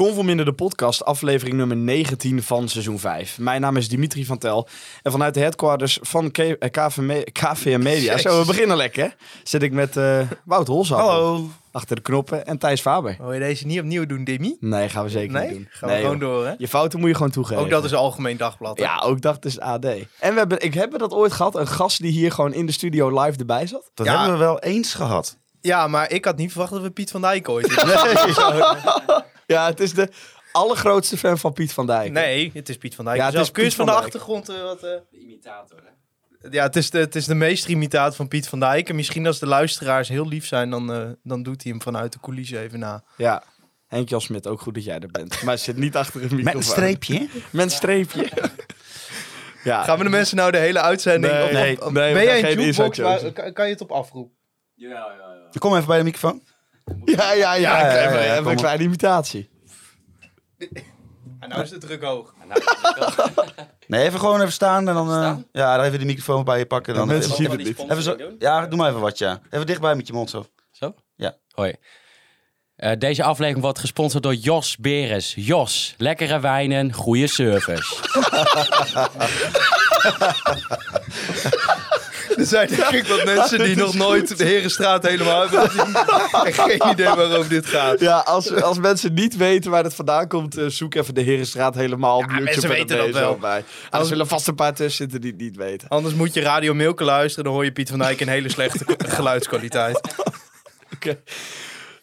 Conforminder de podcast, aflevering nummer 19 van seizoen 5. Mijn naam is Dimitri van Tel. En vanuit de headquarters van K eh, KVM Media, zo we beginnen lekker, zit ik met uh, Wout Holzap. Hallo. Achter de knoppen en Thijs Faber. Wil je deze niet opnieuw doen, Demi? Nee, gaan we zeker nee? niet doen. Gaan we gewoon door, hè? Je fouten moet je gewoon toegeven. Ook dat is Algemeen Dagblad, hè? Ja, ook dat is AD. En we hebben, ik heb dat ooit gehad, een gast die hier gewoon in de studio live erbij zat. Dat Ja. hebben we wel eens gehad. Ja, maar ik had niet verwacht dat we Piet van Dijk ooit... Ja, het is de allergrootste fan van Piet van Dijk. nee, het is Piet van Dijk. Ja, Ja, het is Kun je Piet eens van van de achtergrond eh, wat... De imitator, hè? Ja, het is, de, het is de meeste imitaat van Piet van Dijk. En misschien als de luisteraars heel lief zijn, dan, eh, dan doet hij hem vanuit de coulissen even na. Ja. Henk Jan Smit, ook goed dat jij er bent. Maar zit niet achter een microfoon. Met een streepje. Met een streepje. ja. Gaan we de mensen nou de hele uitzending... Nee, op- nee, op- nee, we ben jij een geen jukebox? Waar, kan, kan je het op afroep? Kom even bij de microfoon. Ja, ja, ja. Ja, ja, ja, even, ja, even kom een kleine imitatie. En nou is de druk hoog. Nee, even gewoon even staan en dan... eh, ja, dan even de microfoon bij je pakken. Dan mensen zien het niet. even zo, ja, doe maar even wat, ja. Even dichtbij met je mond zo. Zo? Ja. Hoi. Eh, deze aflevering wordt gesponsord door Jos Beres. Jos, lekkere wijnen, goede service. Er zijn denk ik wat mensen die nog nooit de Herenstraat helemaal hebben gezien. En geen idee waarover dit gaat. Ja, als, als mensen niet weten waar het vandaan komt, eh, zoek even de Herenstraat helemaal op Ja, YouTube. mensen en weten ben je dat zo wel. Bij. Ah, er zullen vast een paar tussen zitten die het niet weten. Anders moet je Radio Milke luisteren. Dan hoor je Piet van Dijk in hele slechte geluidskwaliteit.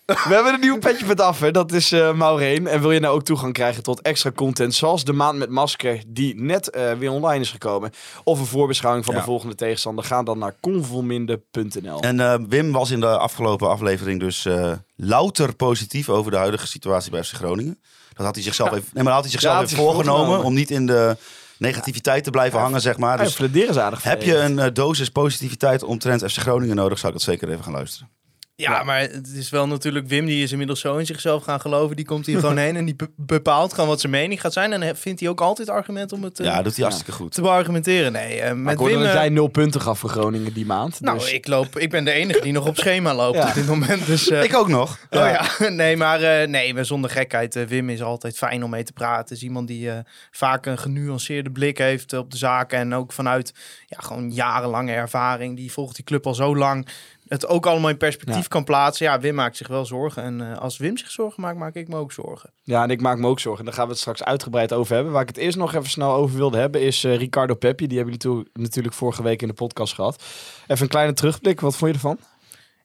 We hebben een nieuw petje met af, hè. dat is eh Maureen. En wil je nou ook toegang krijgen tot extra content, zoals de maand met masker, die net eh, weer online is gekomen, of een voorbeschouwing van Ja. de volgende tegenstander, ga dan naar convolminde.nl. En eh, Wim was in de afgelopen aflevering dus louter positief over de huidige situatie bij FC Groningen. Dat had hij zichzelf even, nee, maar had hij zichzelf Ja, even voorgenomen, om niet in de negativiteit te blijven hangen, zeg maar. Ja, Dus is aardig heb je een dosis positiviteit omtrent FC Groningen nodig, zou ik dat zeker even gaan luisteren. Ja, maar het is wel natuurlijk... Wim die is inmiddels zo in zichzelf gaan geloven. Die komt hier gewoon heen en die be- bepaalt gewoon wat zijn mening gaat zijn. En vindt hij ook altijd argument om het eh, Ja, doet hij hartstikke goed. te beargumenteren. Nee, eh, Maar met ik hoorde Wim... dat eh, jij nul punten gaf voor Groningen die maand. nou, dus- ik, loop, ik ben de enige die nog op schema loopt Ja. op dit moment. Dus, eh, Ik ook nog. Oh ja, nee, maar eh, nee, maar zonder gekheid. Wim is altijd fijn om mee te praten. is iemand die eh, vaak een genuanceerde blik heeft op de zaken. En ook vanuit ja, gewoon jarenlange ervaring. Die volgt die club al zo lang. Het ook allemaal in perspectief Ja. kan plaatsen. Ja, Wim maakt zich wel zorgen. En eh, als Wim zich zorgen maakt, maak ik me ook zorgen. Ja, en ik maak me ook zorgen. Daar gaan we het straks uitgebreid over hebben. Waar ik het eerst nog even snel over wilde hebben, is eh, Ricardo Peppi. Die hebben jullie natuurlijk vorige week in de podcast gehad. Even een kleine terugblik. Wat vond je ervan?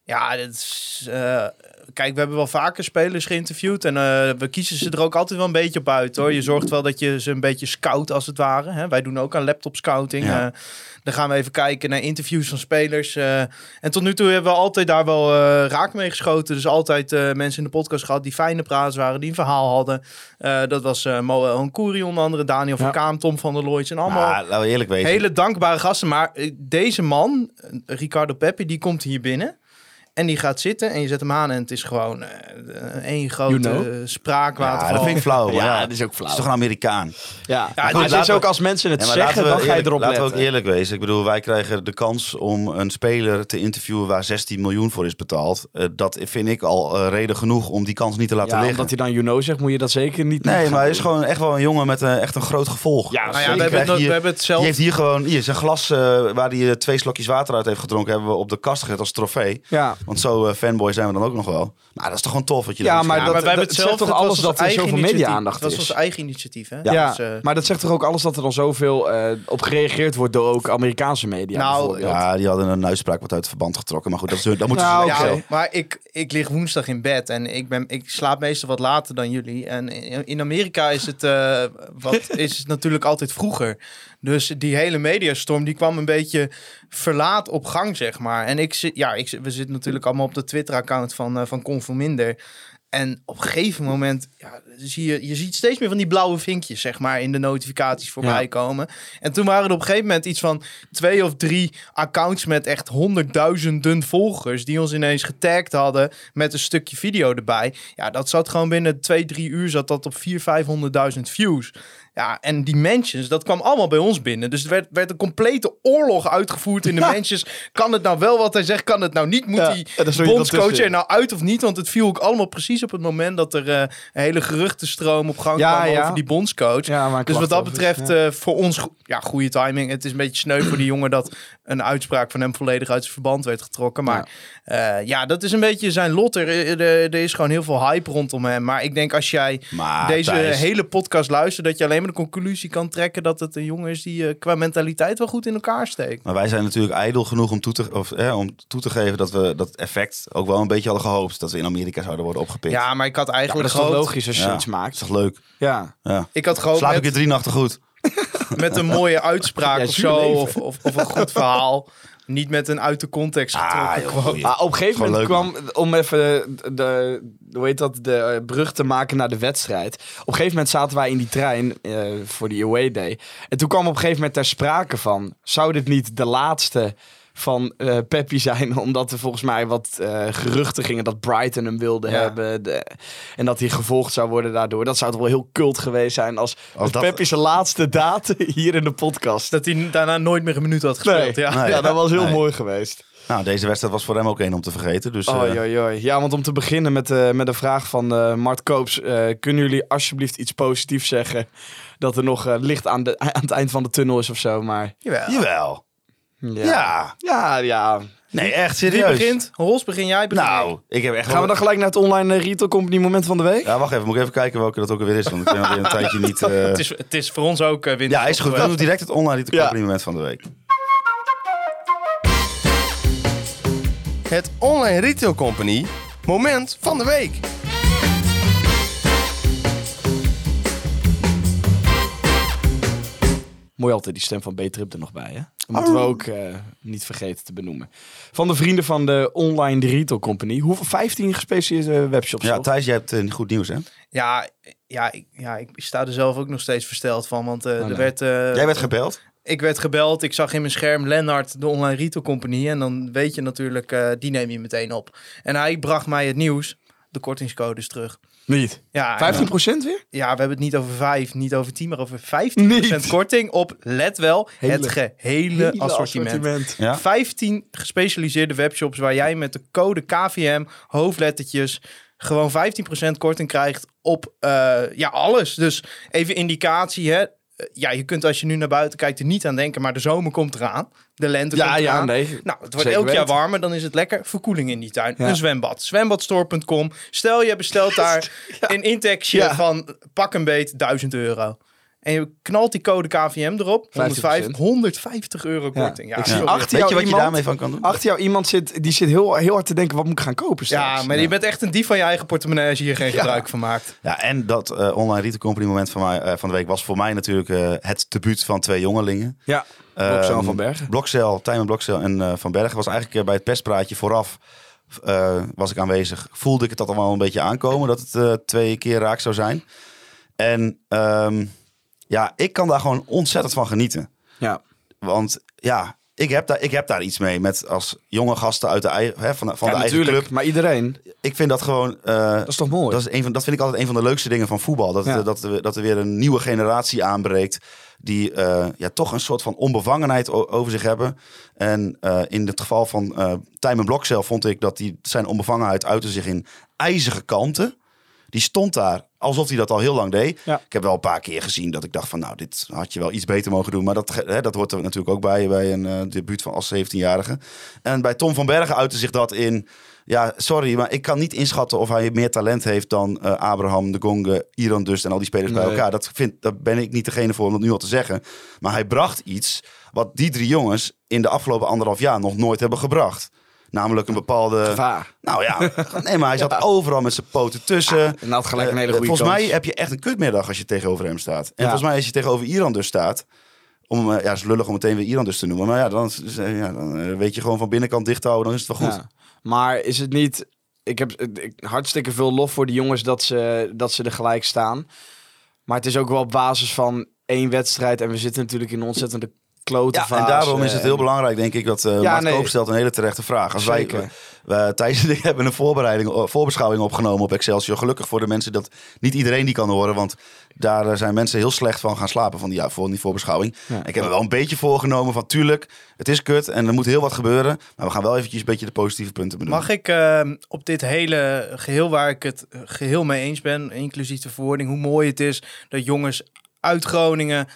Ja, dat is, eh, kijk, we hebben wel vaker spelers geïnterviewd. En eh, we kiezen ze er ook altijd wel een beetje op uit hoor. Je zorgt wel dat je ze een beetje scout als het ware. Hè? Wij doen ook aan laptop scouting. Ja. Eh, dan gaan we even kijken naar interviews van spelers. eh. en tot nu toe hebben we altijd daar wel raak mee geschoten. Dus altijd mensen in de podcast gehad die fijne praatjes waren, die een verhaal hadden. Dat was Moel Honkouri onder andere, Daniel van. Kaam, Tom van der Looijs en allemaal laten we eerlijk hele dankbare gasten. Maar deze man, Ricardo Peppi, die komt hier binnen. En die gaat zitten en je zet hem aan en het is gewoon eh één grote You know? eh, spraakwaterval. Ja, dat vind ik flauw. Ja, ja, dat is ook flauw. Het is toch een Amerikaan. Ja, Ja, maar dus het is laten ook als mensen het zeggen, laten dan we, ga je erop laten we ook eerlijk wezen. Ik bedoel, wij krijgen de kans om een speler te interviewen waar 16 miljoen voor is betaald. Eh, dat vind ik al eh, reden genoeg om die kans niet te laten ja, liggen. omdat hij dan you know zegt, moet je dat zeker niet Nee, maar hij is gewoon echt wel een jongen met een, echt een groot gevolg. Ja, Nou ja, zeker. we, hebben het, krijg we hier- hebben het zelf... Die heeft hier gewoon, hier zijn glas eh, waar hij twee slokjes water uit heeft gedronken, hebben we op de kast gezet als trofee. Ja, Want zo eh, fanboy zijn we dan ook nog wel. Maar dat is toch gewoon tof wat je Ja, maar Ja, dat- maar wij hebben dat het zelf zegt toch was alles dat er zoveel media-aandacht Het was is? ons eigen initiatief, hè? ja. Dus, eh, maar dat zegt toch ook alles dat er dan zoveel eh, op gereageerd wordt door ook Amerikaanse media Nou? Ja, die hadden een uitspraak wat uit het verband getrokken. Maar goed, dat, is, dat moeten Nou, ze oké. zelf. Ja, maar ik, ik lig woensdag in bed en ik, ben, ik slaap meestal wat later dan jullie. En in in Amerika is het, eh, wat, is het natuurlijk altijd vroeger. Dus die hele mediastorm die kwam een beetje verlaat op gang, zeg maar. En ik zit, ja, ik, zit- we zitten natuurlijk allemaal op de Twitter-account van, eh van Conforminder. En op een gegeven moment ja, zie je, je ziet steeds meer van die blauwe vinkjes, zeg maar, in de notificaties voorbij Ja. komen. En toen waren er op een gegeven moment iets van twee of drie accounts met echt honderdduizenden volgers die ons ineens getagd hadden met een stukje video erbij. Ja, dat zat gewoon binnen twee, drie uur zat dat op vier, vijfhonderdduizend views. Ja, en die mentions, dat kwam allemaal bij ons binnen. Dus er werd, werd een complete oorlog uitgevoerd in de mentions. Kan het nou wel wat hij zegt? Kan het nou niet? Moet Ja, die bondscoach er nou uit of niet? Want het viel ook allemaal precies op het moment dat er eh, een hele geruchtenstroom op gang Ja, kwam ja. over die bondscoach. Ja, dus wat dat betreft, eh, voor ons, go- ja, goede timing. Het is een beetje sneu voor die jongen dat een uitspraak van hem volledig uit zijn verband werd getrokken. Maar ja, ja dat is een beetje zijn lot. Er, er, er is gewoon heel veel hype rondom hem. Maar ik denk als jij Maar deze hele podcast luistert, dat je alleen de conclusie kan trekken dat het een jongen is die eh, qua mentaliteit wel goed in elkaar steekt. Maar wij zijn natuurlijk ijdel genoeg om toe, te, of, hè, om toe te geven dat we dat effect ook wel een beetje hadden gehoopt. Dat we in Amerika zouden worden opgepikt. Ja, maar ik had Ja, eigenlijk dat is toch gehoopt, logisch als je Ja, iets Dat maakt. is toch leuk? Ja. Ja. ik had gehoopt Slaap ik met- in drie nachten goed? met een mooie uitspraak Ja, of zo. of, of een goed verhaal. Niet met een uit de context getrokken Ah, joh, quote. goeie. Maar op een gegeven moment leuk, kwam, om even de, de, hoe heet dat, de eh, brug te maken naar de wedstrijd. Op een gegeven moment zaten wij in die trein eh, voor die away day. En toen kwam op een gegeven moment ter sprake van, zou dit niet de laatste van eh Peppi zijn? Omdat er volgens mij wat eh, geruchten gingen dat Brighton hem wilde Ja. hebben. De, en dat hij gevolgd zou worden daardoor. Dat zou toch wel heel cult geweest zijn als, als dat- Peppi zijn laatste daten hier in de podcast. Dat hij daarna nooit meer een minuut had gespeeld. Nee. Ja. Ja, dat was heel Nee. mooi geweest. Nou, deze wedstrijd was voor hem ook één om te vergeten. Dus, Oh, eh, joi, joi. Ja, want om te beginnen met, eh, met een vraag van eh, Mart Koops. eh, kunnen jullie alsjeblieft iets positiefs zeggen? Dat er nog licht aan, de, aan het eind van de tunnel is of zo, maar... Jawel. Jawel. Ja. Ja. Ja. Nee, echt Wie serieus. begint? Ros, begin jij? Begin Nou, ik heb echt Gaan we dan gelijk naar het online eh, retail company moment van de week? Ja, wacht even. Moet ik even kijken welke dat ook alweer is. Want ik ben alweer een tijdje niet... eh, Het is, het is voor ons ook uh, winter. Ja, is goed. Dan doen we direct het online retail Ja. company moment van de week. Het Online Retail Company moment van de week. Mooi altijd die stem van B-Trip er nog bij, hè? Dat moeten we ook eh, niet vergeten te benoemen. Van de vrienden van de online retail company. Hoeveel? 15 gespecialiseerde webshops. Ja, toch? Thijs, jij hebt eh, goed nieuws, hè? Ja, ja, ik, ja, ik sta er zelf ook nog steeds versteld van. Want eh, Oh, er nee. werd, eh, Jij werd gebeld. ik werd gebeld. Ik zag in mijn scherm Lennart, de online retail company. En dan weet je natuurlijk, eh, die neem je meteen op. En hij bracht mij het nieuws. De kortingscode is terug. Niet. Ja, 15 en, weer? ja, we hebben het niet over 5, niet over 10, maar over 15% Niet. korting op, let wel, Hele- het gehele Hele assortiment. Ja. 15 gespecialiseerde webshops waar jij met de code KVM, hoofdlettertjes, gewoon 15% korting krijgt op eh, ja, alles. Dus even indicatie, hè. Ja, je kunt als je nu naar buiten kijkt er niet aan denken, maar de zomer komt eraan. De lente Ja, komt ja, eraan. nee. Nou, het wordt elk jaar warmer, dan is het lekker verkoeling in die tuin. Ja. Een zwembad. Zwembadstore.com. Stel je bestelt daar een intekstje van pak een beet 1000 euro. En je knalt die code KVM erop. 105, 15%. 150 euro korting. Ja, Ik zie sorry. achter Weet jou je wat je iemand- daarmee van kan doen? Achter jou iemand zit, die zit heel, heel hard te denken, wat moet ik gaan kopen straks? Ja, maar je bent echt een dief van je eigen portemonnee als je hier geen gebruik van maakt. Ja, en dat eh, online retail company moment van, mij, eh, van de week was voor mij natuurlijk eh, het debuut van twee jongelingen. Ja, Blokcel Ehm, van Bergen. Blokcel, Tijmen Blokcel en eh, Van Bergen was eigenlijk bij het perspraatje vooraf eh, was ik aanwezig. Voelde ik het allemaal een beetje aankomen dat het eh, twee keer raak zou zijn. En ehm, ja, ik kan daar gewoon ontzettend van genieten. Ja. Want ja, ik heb daar, ik heb daar iets mee met als jonge gasten uit de hè, van, van ja, de eigen club. Maar iedereen, Ik vind dat gewoon. eh, dat is toch mooi? dat, is een van, dat vind ik altijd een van de leukste dingen van voetbal. Dat, Ja. dat, er- dat er weer een nieuwe generatie aanbreekt. Die eh, ja, toch een soort van onbevangenheid over zich hebben. En eh, in het geval van eh Tijmen Blokcel vond ik dat die, zijn onbevangenheid uitte zich in ijzige kanten. Die stond daar alsof hij dat al heel lang deed. Ja. Ik heb wel een paar keer gezien dat ik dacht van nou, dit had je wel iets beter mogen doen. Maar dat, hè, dat hoort er natuurlijk ook bij, bij een eh, debuut van als 17-jarige. En bij Tom van Bergen uitte zich dat in... Ja, sorry, maar ik kan niet inschatten of hij meer talent heeft dan eh, Abraham, de Gonge, Iran dus en al die spelers bij elkaar. Dat, vind, dat ben ik niet degene voor om dat nu al te zeggen. Maar hij bracht iets wat die drie jongens in de afgelopen anderhalf jaar nog nooit hebben gebracht. Namelijk een bepaalde... Gevaar. Nou ja, nee, maar hij zat overal met zijn poten tussen. En had gelijk een hele Eh, goede Volgens kans. mij heb je echt een kutmiddag als je tegenover hem staat. En Ja. volgens mij als je tegenover Iran dus staat... Om, eh, ja, het is lullig om meteen weer Iran dus te noemen. Maar ja, dan, eh, ja, dan weet je gewoon van binnenkant dicht te houden, dan is het wel goed. Ja. Maar is het niet ik heb ik- hartstikke veel lof voor de jongens dat ze, dat ze er gelijk staan. Maar het is ook wel op basis van één wedstrijd. En we zitten natuurlijk in een ontzettende klote Ja, en daarom is het heel En- belangrijk, denk ik, dat eh Ja, nee. Stelt een hele terechte vraag. Als Zeker. wij, we, Thijs en ik hebben een voorbereiding, eh, voorbeschouwing opgenomen op Excelsior. Gelukkig voor de mensen dat niet iedereen die kan horen, want daar eh, zijn mensen heel slecht van gaan slapen van die, ja, voor die voorbeschouwing. Ja. Ik heb me wel een beetje voorgenomen van, tuurlijk, het is kut en er moet heel wat gebeuren. Maar we gaan wel eventjes een beetje de positieve punten benoemen. Mag ik eh, op dit hele geheel waar ik het eh, geheel mee eens ben, inclusief de verwoording, hoe mooi het is dat jongens uit Groningen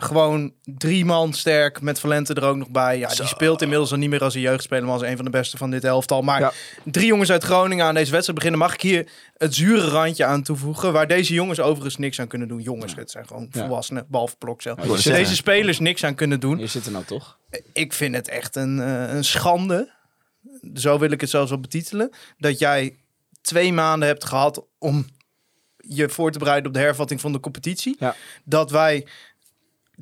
gewoon drie man sterk met Valente er ook nog bij. Ja, die speelt inmiddels al niet meer als een jeugdspeler, maar als een van de beste van dit elftal. Maar Ja. drie jongens uit Groningen aan deze wedstrijd beginnen. Mag ik hier het zure randje aan toevoegen, waar deze jongens overigens niks aan kunnen doen. Jongens, het zijn gewoon Ja. volwassenen, behalve Dus zeggen. deze spelers niks aan kunnen doen. Je zit er nou toch? Ik vind het echt een, eh, een schande. Zo wil ik het zelfs wel betitelen. Dat jij twee maanden hebt gehad om je voor te bereiden op de hervatting van de competitie. Ja. Dat wij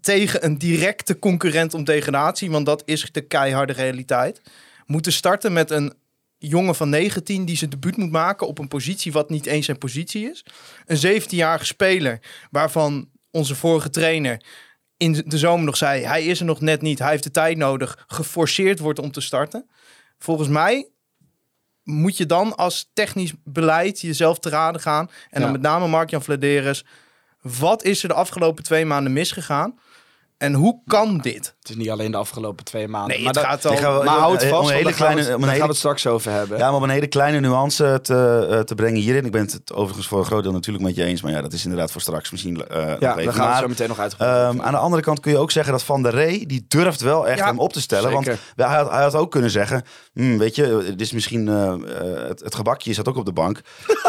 tegen een directe concurrent om degradatie, want dat is de keiharde realiteit, moeten starten met een jongen van 19 die zijn debuut moet maken op een positie wat niet eens zijn positie is. Een 17-jarige speler waarvan onze vorige trainer in de zomer nog zei, hij is er nog net niet, hij heeft de tijd nodig, geforceerd wordt om te starten. Volgens mij moet je dan als technisch beleid jezelf te raden gaan. En dan met name Mark-Jan Vladeres. Wat is er de afgelopen twee maanden misgegaan? En hoe kan dit? Het is niet alleen de afgelopen twee maanden. Nee, maar het dat- gaat al... Die gaan we- Maar houd om vast, een want hele daar gaan we kleine- het- om een daar gaan hele we het straks over hebben. Ja, maar om een hele kleine nuance te, eh, te brengen hierin. Ik ben het overigens voor een groot deel natuurlijk met je eens. Maar ja, dat is inderdaad voor straks misschien eh nog Ja, daar gaan we Maar, zo meteen nog uitgebreid Ehm, over aan de andere kant kun je ook zeggen dat Van der Rey, die durft wel echt Ja, hem op te stellen. Want hij had, hij had ook kunnen zeggen, hm, weet je, dit is misschien eh, eh, het, het gebakje zat ook op de bank.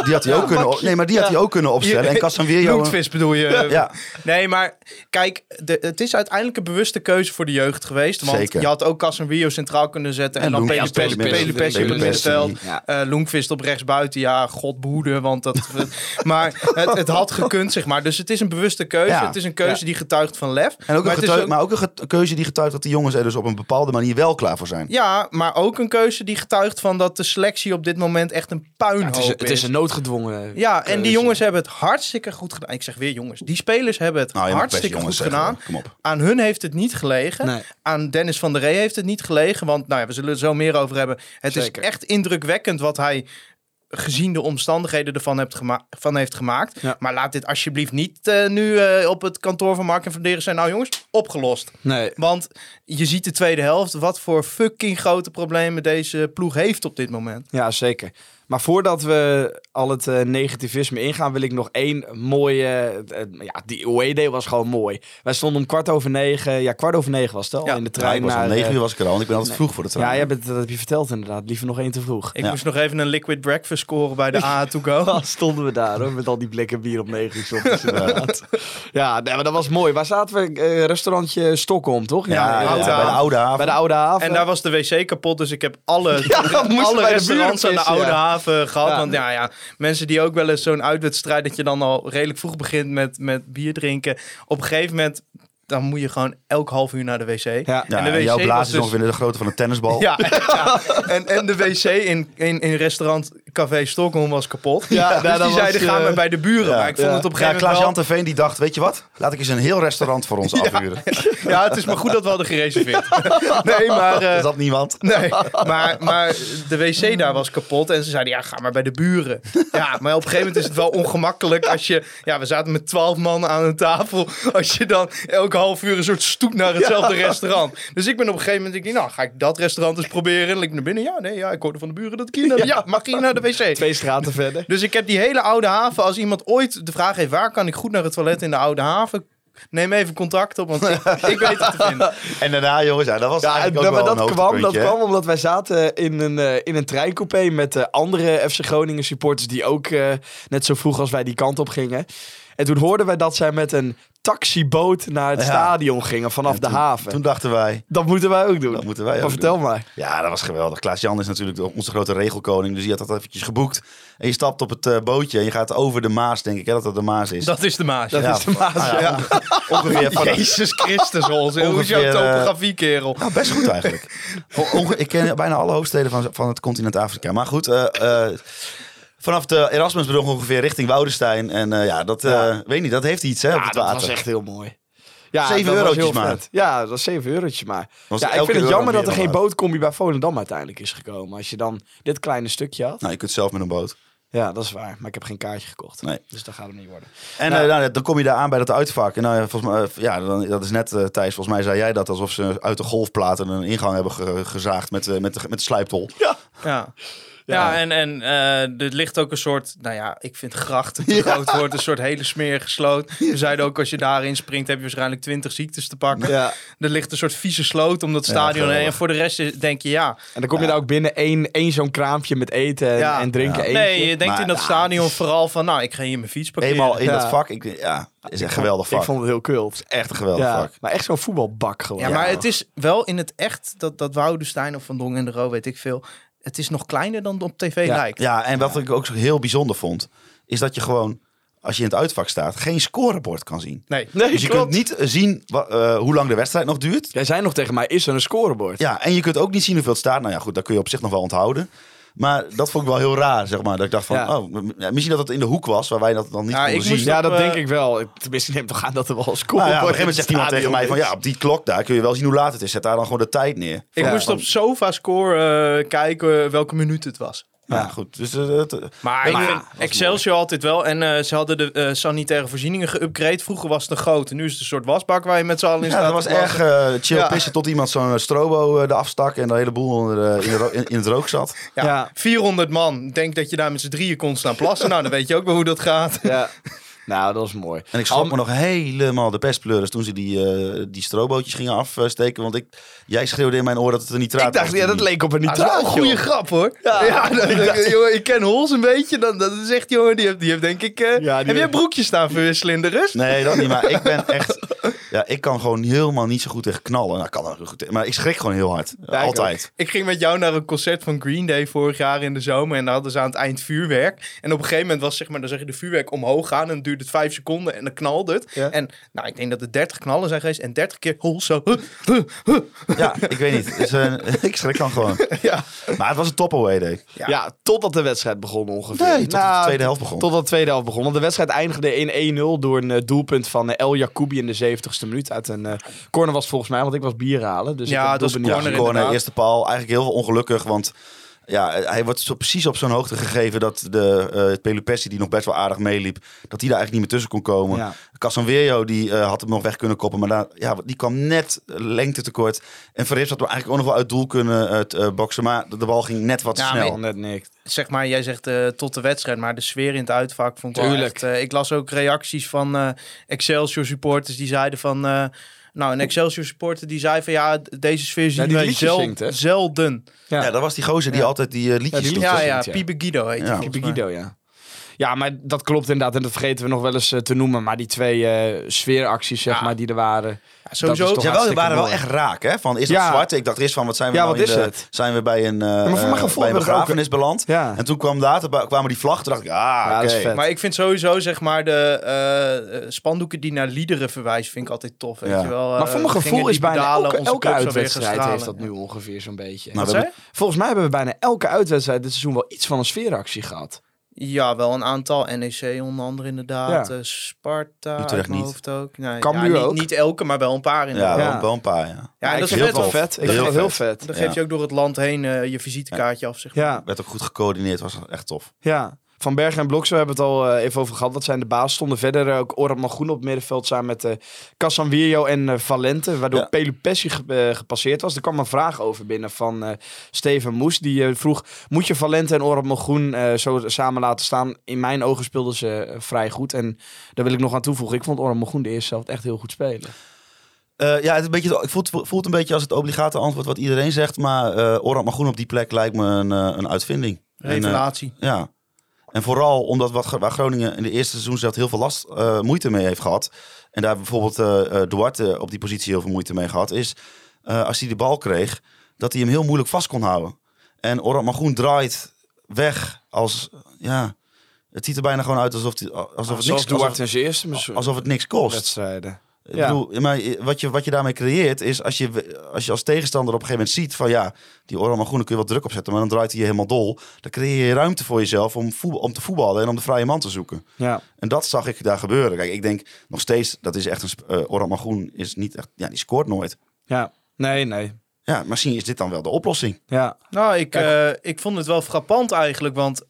Die had hij ook kunnen, nee, maar die had hij ook kunnen opstellen. En Casemiro, Bloedvis bedoel je? ja, Nee, maar kijk, de, het is uiteindelijk een bewuste keuze voor de jeugd geweest. Want Zeker. je had ook Casemiro centraal kunnen zetten. En, En dan Loenquist Pelupessi op het middenveld. Ja. Eh Loenquist op rechts buiten. Ja, god behoede, want dat... maar het, het had gekund, zeg maar. Dus het is een bewuste keuze. Ja. Het is een keuze Ja. die getuigt van lef. en ook maar een, ook een keuze die getuigt dat die jongens er dus op een bepaalde manier wel klaar voor zijn. Ja, maar ook een keuze die getuigt van dat de selectie op dit moment echt een puinhoop het, is, het is een noodgedwongen Ja, en die jongens hebben het hartstikke goed gedaan. Ik zeg weer jongens. Die spelers hebben het Nou, hartstikke goed zeggen, gedaan. Kom op. Aan hun heeft het niet gelegen. Nee. Aan Dennis van der Rey heeft het niet gelegen. Want nou ja, we zullen er zo meer over hebben. Het Zeker. is echt indrukwekkend wat hij gezien de omstandigheden ervan hebt gema- van heeft gemaakt. Ja. Maar laat dit alsjeblieft niet eh, nu eh, op het kantoor van Mark en van Deren zijn. Nou jongens, opgelost. Nee, Want je ziet de tweede helft. Wat voor fucking grote problemen deze ploeg heeft op dit moment. ja, zeker. Maar voordat we al het eh, negativisme ingaan, wil ik nog één mooie... eh, eh, ja, die away day was gewoon mooi. Wij stonden om kwart over negen... Ja, kwart over negen was het al, Ja. in de Ja, trein ik was om naar... negen eh, uur was ik er al, want ik ben altijd vroeg voor de trein. Ja, jij bent, dat heb je verteld inderdaad. Liever nog één te vroeg. Ik Ja. moest nog even een liquid breakfast scoren bij de A to go. Stonden we daar hoor, met al die blikken bier op negen uur 's ochtends, inderdaad. ja, nee, maar dat was mooi. Waar zaten we? Eh, restaurantje Stockholm, toch? Ja, ja, ja, bij de Haven. Oude Haven. Bij de Oude Haven. En daar was de wc kapot, dus ik heb alle, alle restaurants aan de Oude ja. Haven gehad. Ja. Want ja, ja, mensen die ook wel eens zo'n uitwedstrijd, dat je dan al redelijk vroeg begint met, met bier drinken. Op een gegeven moment, dan moet je gewoon elk half uur naar de wc. Ja. En de en wc jouw blaas is dus- ongeveer de grootte van een tennisbal. Ja, ja. En, en de wc in, in, in restaurant Café Stockholm was kapot. Ja, dus nou, die dat zeiden, was, gaan eh, we bij de buren. ja, maar ik vond ja. het op een Ja, gegeven moment Klaas-Jan wel... Die dacht, weet je wat? Laat ik eens een heel restaurant voor ons afhuren. Ja, het is maar goed dat we hadden gereserveerd. nee, maar... eh, Er zat niemand. Nee, maar, maar de wc daar was kapot. En ze zeiden, ja, ga maar bij de buren. Ja, maar op een gegeven moment is het wel ongemakkelijk als je... Ja, we zaten met twaalf man aan een tafel. Als je dan elke half uur een soort stoet naar hetzelfde restaurant. Dus ik ben op een gegeven moment, ik denk, nou, ga ik dat restaurant eens proberen? En ik naar binnen. Ja, nee, ja, ik hoorde van de buren dat ik hier naar de... Ja, mag ik hier naar de wc? Twee straten verder. Dus ik heb die hele oude haven. Als iemand ooit de vraag heeft, waar kan ik goed naar het toilet in de oude haven? Neem even contact op, want ik, ik weet het te vinden. En daarna, jongens, ja, dat was Ja, eigenlijk en- ook maar wel dat een kwam, dat kwam omdat wij zaten in een, eh, in een treincoupé met eh, andere FC Groningen supporters die ook eh, net zo vroeg als wij die kant op gingen. En toen hoorden wij dat zij met een taxiboot naar het Ja. stadion gingen vanaf En de toen- haven. Toen dachten wij, dat moeten wij ook doen. dat moeten wij maar ook vertel doen. maar. Ja, dat was geweldig. Klaas-Jan is natuurlijk de- onze grote regelkoning. Dus die had dat eventjes geboekt. En je stapt op het eh, bootje en je gaat over de Maas, denk ik. Hè, dat dat de Maas is. Dat is de Maas. Dat ja. is de maas. Ja, ja. Ongeveer van... Jezus Christus, Hols. Hoe is jouw Ongeveer, eh, topografie, kerel? Nou, best goed eigenlijk. O- onge- ik ken bijna alle hoofdsteden van, van het continent Afrika. Maar goed, eh, eh, vanaf de Erasmusbrug ongeveer richting Woudenstein. En eh, ja, dat, eh, Ja. weet niet, dat heeft iets hè, op het dat water. was echt heel mooi. Ja, Zeven dat was eurotjes heel maar. vet. Ja, dat was 7 eurotjes maar. Was ja, ik vind het jammer dat er geen bootcombi bij Volendam uiteindelijk is gekomen. Als je dan dit kleine stukje had. Nou, je kunt zelf met een boot. Ja, dat is waar. Maar ik heb geen kaartje gekocht. Nee. Dus dat gaat het niet worden. En Nou. eh, nou, dan kom je daar aan bij dat uitvak. En nou, ja, volgens mij, ja, dan, dat is net, Thijs, volgens mij zei jij dat alsof ze uit de golfplaten een ingang hebben ge- gezaagd met, eh, met, de, met de slijptol. Ja. Ja, en, en eh, er ligt ook een soort, nou ja, ik vind gracht te groot woord, een soort hele smerige sloot. We zeiden ook, als je daarin springt, heb je waarschijnlijk twintig ziektes te pakken. Ja. Er ligt een soort vieze sloot om dat Ja, stadion heen. En voor de rest is- denk je, ja. En dan kom je daar ook binnen één, één zo'n kraampje met eten en, Ja. en drinken. Ja. eentje. Nee, je denkt Maar- in dat ja, stadion vooral van, nou, ik ga hier mijn fiets parkeren. Eenmaal in Ja. dat vak, ik, ja, is echt een geweldig vak. Ik vond het heel kult. Echt een geweldig Ja, vak. maar echt zo'n voetbalbak gewoon. Ja, maar het is wel in het echt, dat, dat Woudenstein of Van Dongen en de Roo, weet ik veel. Het is nog kleiner dan op tv Ja. lijkt. Ja, en wat ik ook zo heel bijzonder vond, is dat je gewoon, als je in het uitvak staat, geen scorebord kan zien. Nee. Nee, Dus je klopt. kunt niet eh, zien eh, hoe lang de wedstrijd nog duurt. Jij zei nog tegen mij, is er een scorebord? Ja, en je kunt ook niet zien hoeveel het staat. Nou ja, goed, dat kun je op zich nog wel onthouden. Maar dat vond ik wel heel raar, zeg maar. Dat ik dacht van, Ja. oh, misschien dat het in de hoek was, waar wij dat dan niet Ja, ik zien. Ja, dat denk eh, ik wel. Tenminste, neem toch aan dat er wel een Nou scorebord ja, op een gegeven moment zegt iemand tegen mij van, ja, op die klok daar kun je wel zien hoe laat het is. Zet daar dan gewoon de tijd neer. Ik Ja, moest op SofaScore eh kijken welke minuut het was. Ja, goed. Dus, eh, het, Maar, ik Maar- vind Excelsior altijd wel. En eh, ze hadden de eh, sanitaire voorzieningen geüpgrade. Vroeger was het een grote. Nu is het een soort wasbak waar je met z'n allen in ja, staat. dat was eh, chill Ja. pissen tot iemand zo'n strobo eh, eraf stak en de hele boel onder, in, de ro- in, in het rook zat. Ja, Ja. 400 man. Denk dat je daar met z'n drieën kon staan plassen. nou, dan weet je ook wel hoe dat gaat. Ja. Nou, dat was mooi. En ik schrok me nog helemaal de pestpleuris toen ze die, eh, die strobootjes gingen afsteken. Want ik, jij schreeuwde in mijn oor dat het een nitraat Ik dacht, was. ja, dat leek op een Dat is wel een goede joh. grap hoor. Ja. Dat- jongen, ik ken Hols een beetje. Dan, dat is echt, jongen, die heeft, die heeft denk ik... eh, Ja, die heb jij heeft- broekjes staan verwisselen in de rust? Nee, dat niet. Maar ik ben echt... Ja, ik kan gewoon helemaal niet zo goed tegen knallen. Nou, ik kan wel goed tegen- maar ik schrik gewoon heel hard. ik Altijd. Ik ging met jou naar een concert van Green Day vorig jaar in de zomer. En daar hadden ze aan het eind vuurwerk. En op een gegeven moment was zeg maar, dan zeg je de vuurwerk omhoog gaan. En dan duurde het vijf seconden en dan knalde het. Ja. En nou, ik denk dat er 30 knallen zijn geweest. En 30 keer hol zo. Ja, ik weet niet. Dus, ik schrik dan gewoon. ja. Maar het was een top away day. Ja. totdat de wedstrijd begon ongeveer. Nee, tot de tweede helft begon. Totdat de tweede helft begon. Want de wedstrijd eindigde in 1-0 door een eh, doelpunt van eh, El Jacoubi in de 70ste minuut. Uit een eh, corner was volgens mij, want ik was bier halen. Dus Ja, ik was een corner eerste paal. Eigenlijk heel ongelukkig, want ja, hij wordt zo precies op zo'n hoogte gegeven dat de uh, Pelupessi, die nog best wel aardig meeliep, dat hij daar eigenlijk niet meer tussen kon komen. Ja. Casanverio, die eh, had hem nog weg kunnen koppen, maar daar, ja, die kwam net lengte tekort. En Verrips had hem eigenlijk ook nog wel uit doel kunnen eh, t- eh, boksen, maar de, de bal ging net wat Ja, snel. Net niks. Zeg maar, jij zegt eh, tot de wedstrijd. Maar de sfeer in het uitvak vond ik wel echt... eh, ik las ook reacties van eh, Excelsior supporters. Die zeiden van... nou, een Excelsior supporter die zei van... Ja, deze sfeer zien die wij zel- zingt, hè? zelden. Ja. Ja, dat was die gozer die Ja. altijd die eh, liedjes die doet. Ja, ja. Pibe Guido heet hij Ja. volgens mij. Guido, ja. Ja, maar dat klopt inderdaad. En dat vergeten we nog wel eens eh, te noemen. Maar die twee eh, sfeeracties, zeg Ja. maar, die er waren. Ja, sowieso. Dat is toch Ja, wel, die hartstikke waren wel echt raak, hè? Van, is dat Ja. zwart? Ik dacht eerst van, wat zijn we Ja, nou wat in is de- het? Zijn we bij een, maar voor mijn gevoel bij een er ook- begrafenis beland? Ja. En toen kwam later, ba- kwamen die vlaggen. Toen dacht ik, ah, Ja, dat is oké. vet. Maar ik vind sowieso, zeg maar, de eh, spandoeken die naar liederen verwijzen, vind ik altijd tof. Weet Ja. je wel. maar Eh, voor mijn gevoel is bijna elke, onze elke uitwedstrijd heeft dat nu ongeveer zo'n beetje. Nou? Volgens mij hebben we bijna elke uitwedstrijd dit seizoen wel iets van een sfeeractie gehad. Ja, wel een aantal. NEC onder andere inderdaad. Ja. eh, Sparta Utrecht niet. hoofd ook. Nee, ja, niet, ook? niet elke, maar wel een paar Ja, inderdaad. wel, Ja. wel een paar, ja. Ja, en dat is vind vet vet. Ik Heel vind het heel vet. vet. Dan geef je ook door het land heen eh, je visitekaartje af, zeg maar. Ja, Werd ook goed gecoördineerd, was echt tof. ja. Van Bergen en Blokse, we hebben het al eh, even over gehad. Dat zijn de baas. Stonden verder ook Orad Malgroen op het middenveld samen met eh Casanvirio en eh, Valente. Waardoor Ja. Pelupessi ge- gepasseerd was. Er kwam een vraag over binnen van Steven Moes. Die vroeg, moet je Valente en Orad Malgroen eh, zo samen laten staan? In mijn ogen speelden ze vrij goed. En daar wil ik nog aan toevoegen. Ik vond Orad Malgroen de eerste helft echt heel goed spelen. Eh, ja, het, is een beetje, ik voelt, voelt een beetje als het obligate antwoord wat iedereen zegt. Maar eh Orad Magroen op die plek lijkt me een, een uitvinding. En, Revelatie. ja. En vooral omdat wat, waar Groningen in de eerste seizoen zelf heel veel last, eh, moeite mee heeft gehad. En daar bijvoorbeeld eh eh, Duarte op die positie heel veel moeite mee gehad. Is als hij de bal kreeg, dat hij hem heel moeilijk vast kon houden. En Orad Magroen draait weg als, ja, het ziet er bijna gewoon uit alsof, die, alsof, het, niks, Duarte alsof, alsof het niks kost. wedstrijden. Ik Ja. bedoel, maar wat je, wat je daarmee creëert is als je, als je als tegenstander op een gegeven moment ziet van ja, die Orhan Groene kun je wat druk opzetten, maar dan draait hij je helemaal dol. Dan creëer je ruimte voor jezelf om, voetbal, om te voetballen en om de vrije man te zoeken. Ja. En dat zag ik daar gebeuren. Kijk, ik denk nog steeds, dat is echt een... eh Magroen is niet echt... Ja, die scoort nooit. ja. Nee, nee. Ja, misschien is dit dan wel de oplossing. Ja. Nou, ik, eh, ik vond het wel frappant eigenlijk, want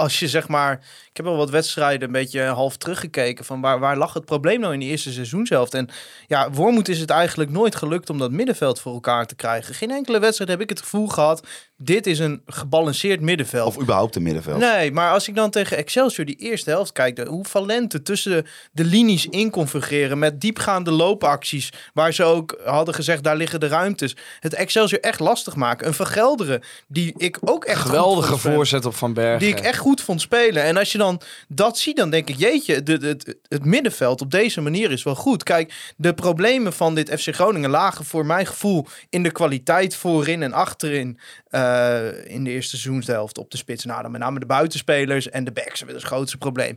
als je zeg maar, ik heb wel wat wedstrijden een beetje half teruggekeken van waar, waar lag het probleem nou in die eerste seizoenshelft. En ja, Wormoed is het eigenlijk nooit gelukt om dat middenveld voor elkaar te krijgen. Geen enkele wedstrijd heb ik het gevoel gehad, dit is een gebalanceerd middenveld. Of überhaupt een middenveld. Nee, maar als ik dan tegen Excelsior die eerste helft kijk, de, hoe Valente tussen de, de linies in kon fungeren met diepgaande loopacties, waar ze ook hadden gezegd, daar liggen de ruimtes. Het Excelsior echt lastig maken. Een Vergelderen, die ik ook echt goed Geweldige voorzet op Van Bergen. Die ik echt goed vond spelen. En als je dan dat ziet, dan denk ik, jeetje, de, de, het- het middenveld op deze manier is wel goed. Kijk, de problemen van dit FC Groningen lagen voor mijn gevoel in de kwaliteit voorin en achterin eh, in de eerste seizoenshelft op de spits. Nou, dan met name de buitenspelers en de backs hebben het grootste probleem.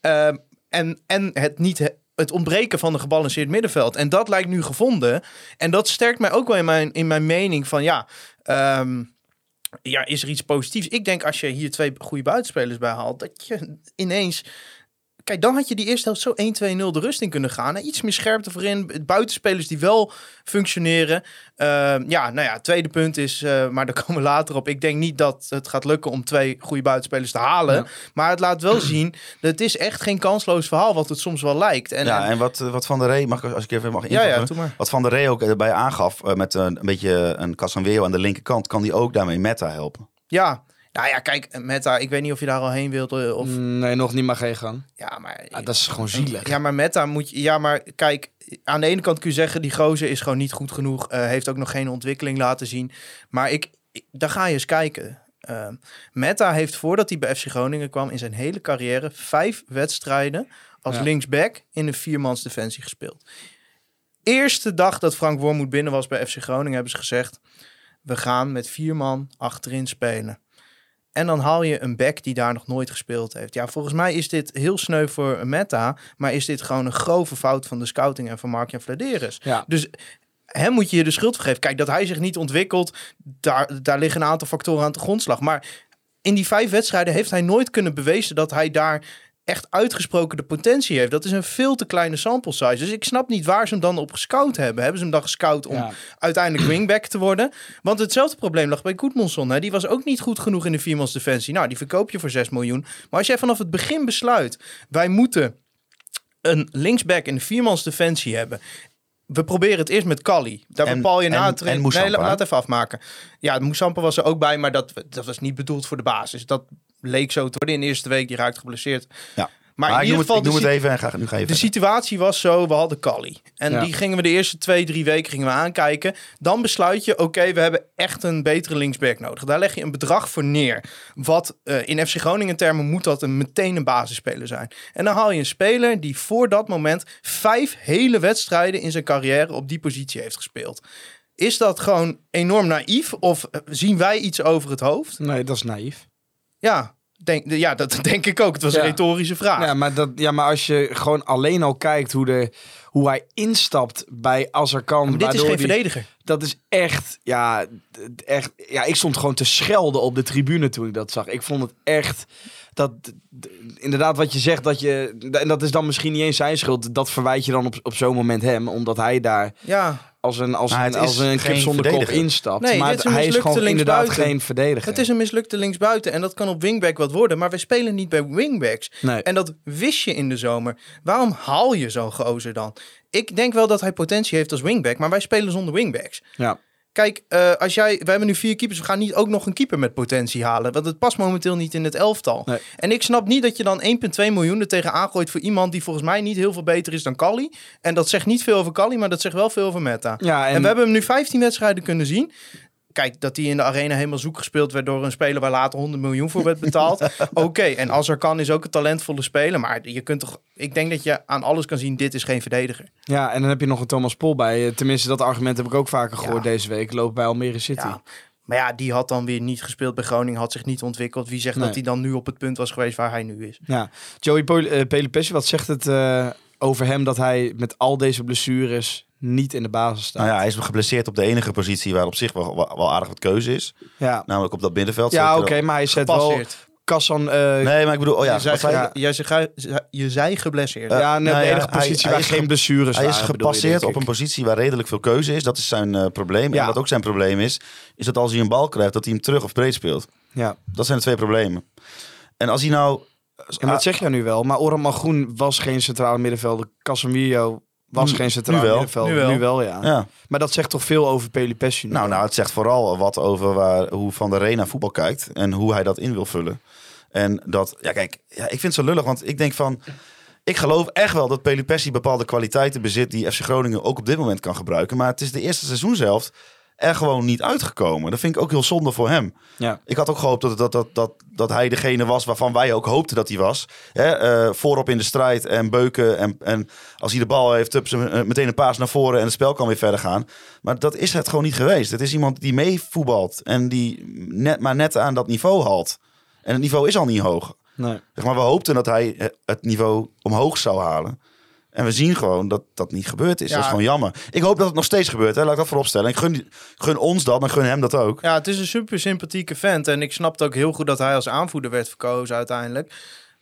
Ehm, en, en het niet... Het ontbreken van een gebalanceerd middenveld. En dat lijkt nu gevonden. En dat sterkt mij ook wel in mijn, in mijn mening van ja. ehm, ja, is er iets positiefs? Ik denk als je hier twee goede buitenspelers bij haalt, dat je ineens. Kijk, dan had je die eerste helft zo 1-2-0 de rust in kunnen gaan. Iets meer scherpte voorin. Buitenspelers die wel functioneren. Ehm, ja, nou ja, tweede punt is, eh, maar daar komen we later op. Ik denk niet dat het gaat lukken om twee goede buitenspelers te halen. Ja. Maar het laat wel zien, dat het is echt geen kansloos verhaal, wat het soms wel lijkt. En, ja, en- en wat, wat Van der Rey, mag ik, als ik even mag ja, invullen? ja. Wat Van der Rey ook erbij aangaf, eh, met een, een beetje een Casanweo aan de linkerkant, kan die ook daarmee Meta helpen. Ja, nou ja, kijk, Meta, ik weet niet of je daar al heen wilde. Of, Nee, nog niet, maar geen gang. ja, maar Ja, dat is gewoon zielig. Ja, maar Meta moet je. Ja, maar kijk, aan de ene kant kun je zeggen, die gozer is gewoon niet goed genoeg. eh, heeft ook nog geen ontwikkeling laten zien. Maar ik, ik- daar ga je eens kijken. Eh, Meta heeft voordat hij bij FC Groningen kwam in zijn hele carrière vijf wedstrijden als Ja. linksback in een viermans defensie gespeeld. Eerste dag dat Frank Wormoed binnen was bij FC Groningen hebben ze gezegd: we gaan met vier man achterin spelen. En dan haal je een back die daar nog nooit gespeeld heeft. Ja, volgens mij is dit heel sneu voor een meta. Maar is dit gewoon een grove fout van de scouting en van Mark-Jan Vladeris. Ja. Dus hem moet je je de schuld vergeven. Kijk, dat hij zich niet ontwikkelt, daar, daar liggen een aantal factoren aan de grondslag. Maar in die vijf wedstrijden heeft hij nooit kunnen bewezen dat hij daar echt uitgesproken de potentie heeft. Dat is een veel te kleine sample size. Dus ik snap niet waar ze hem dan op gescout hebben. Hebben ze hem dan gescout om Ja. uiteindelijk wingback te worden? Want hetzelfde probleem lag bij Goedmonson. Hè? Die was ook niet goed genoeg in de viermans defensie. Nou, die verkoop je voor 6 miljoen. Maar als jij vanaf het begin besluit, wij moeten een linksback in de viermans defensie hebben. We proberen het eerst met Kali. Daar En- bepaal je na het Nee, la- hè? laat even afmaken. Ja, Moussampa was er ook bij, maar dat, dat was niet bedoeld voor de basis. Dat leek zo te worden in de eerste week. Die raakte geblesseerd. Ja. Maar, Maar, in ieder noem, het, geval, ik noem het even en ga, nu ga je de verder. situatie was zo, we hadden Kali. En Ja. die gingen we de eerste twee, drie weken gingen we aankijken. Dan besluit je, oké, we hebben echt een betere linksback nodig. Daar leg je een bedrag voor neer. Wat eh, in FC Groningen termen moet dat een, meteen een basisspeler zijn. En dan haal je een speler die voor dat moment vijf hele wedstrijden in zijn carrière op die positie heeft gespeeld. Is dat gewoon enorm naïef of eh, zien wij iets over het hoofd? Nee, dat is naïef. Ja, denk, ja dat denk ik ook. Het was Ja. een retorische vraag. Ja maar, dat, ja, maar als je gewoon alleen al kijkt hoe, de, hoe hij instapt bij Azarkan. maar dit is geen die- verdediger. Dat is echt, ja, echt, ja, ik stond gewoon te schelden op de tribune toen ik dat zag. Ik vond het echt, dat, inderdaad wat je zegt, dat je, en dat is dan misschien niet eens zijn schuld, dat verwijt je dan op, op zo'n moment hem, omdat hij daar Ja, als een, als een, als een kip geen zonder kop instapt. Nee, maar dit is een hij is gewoon inderdaad geen verdediger. Het is een mislukte linksbuiten en dat kan op wingback wat worden. Maar wij spelen niet bij wingbacks. Nee. En dat wist je in de zomer. Waarom haal je zo'n gozer dan? Ik denk wel dat hij potentie heeft als wingback, maar wij spelen zonder wingbacks. Ja. Kijk, eh, als jij, we hebben nu vier keepers, we gaan niet ook nog een keeper met potentie halen. Want het past momenteel niet in het elftal. Nee. En ik snap niet dat je dan 1,2 miljoen er tegen aangooit voor iemand die volgens mij niet heel veel beter is dan Kali. En dat zegt niet veel over Kali, maar dat zegt wel veel over Meta. Ja, En, en, we hebben hem nu 15 wedstrijden kunnen zien. Kijk, dat hij in de arena helemaal zoek gespeeld werd door een speler waar later 100 miljoen voor werd betaald. Oké, en als er kan is ook een talentvolle speler. Maar je kunt toch, ik denk dat je aan alles kan zien, dit is geen verdediger. Ja, en dan heb je nog een Thomas Pol bij. Eh, Tenminste, dat argument heb ik ook vaker gehoord Ja. deze week. Loopt bij Almere City. Ja. Maar ja, die had dan weer niet gespeeld bij Groningen, had zich niet ontwikkeld. Wie zegt Nee. dat hij dan nu op het punt was geweest waar hij nu is? Ja. Joey eh, Pelopessi, wat zegt het eh, over hem dat hij met al deze blessures niet in de basis staat? Nou ja, hij is geblesseerd op de enige positie waar op zich wel, wel, wel aardig wat keuze is. ja. Namelijk op dat middenveld. Ja, oké, maar hij zet wel. Kassan... eh, Nee, maar ik bedoel, oh ja, je, zei, ja. jij zei, je zei geblesseerd. Eh, ja, net nou de ja, enige hij- positie hij waar is geen ge- blessures Hij is waren, bedoel je, gepasseerd op een positie waar redelijk veel keuze is. Dat is zijn eh, probleem. Ja. En wat ook zijn probleem is, is dat als hij een bal krijgt, dat hij hem terug of breed speelt. Ja. Dat zijn de twee problemen. En als hij nou... Maar dat zeg je nu wel. Maar Oran Malgroen was geen centrale middenvelder. Casemiro was geen centrale nu wel. Nu wel. Nu wel, ja. Ja. Maar dat zegt toch veel over Pelopessi nu? Nou, nou, het zegt vooral wat over waar, hoe Van der Rey naar voetbal kijkt. En hoe hij dat in wil vullen. En dat, ja kijk, ja, ik vind het zo lullig. Want ik denk van, ik geloof echt wel dat Pelupessi bepaalde kwaliteiten bezit die FC Groningen ook op dit moment kan gebruiken. Maar het is de eerste seizoenshelft er gewoon niet uitgekomen. Dat vind ik ook heel zonde voor hem. Ja. Ik had ook gehoopt dat, dat, dat, dat, dat hij degene was waarvan wij ook hoopten dat hij was. Hè, eh, voorop in de strijd en beuken. En, en als hij de bal heeft, ze, eh, meteen een paas naar voren en het spel kan weer verder gaan. Maar dat is het gewoon niet geweest. Het is iemand die meevoetbalt en die net, maar net aan dat niveau haalt. En het niveau is al niet hoog. Nee. Zeg maar, we hoopten dat hij het niveau omhoog zou halen. En we zien gewoon dat dat niet gebeurd is. Ja. Dat is gewoon jammer. Ik hoop dat het nog steeds gebeurt. Hè. Laat ik dat vooropstellen. Ik gun, gun ons dat, maar gun hem dat ook. Ja, het is een super sympathieke vent. En ik snapte ook heel goed dat hij als aanvoerder werd verkozen uiteindelijk.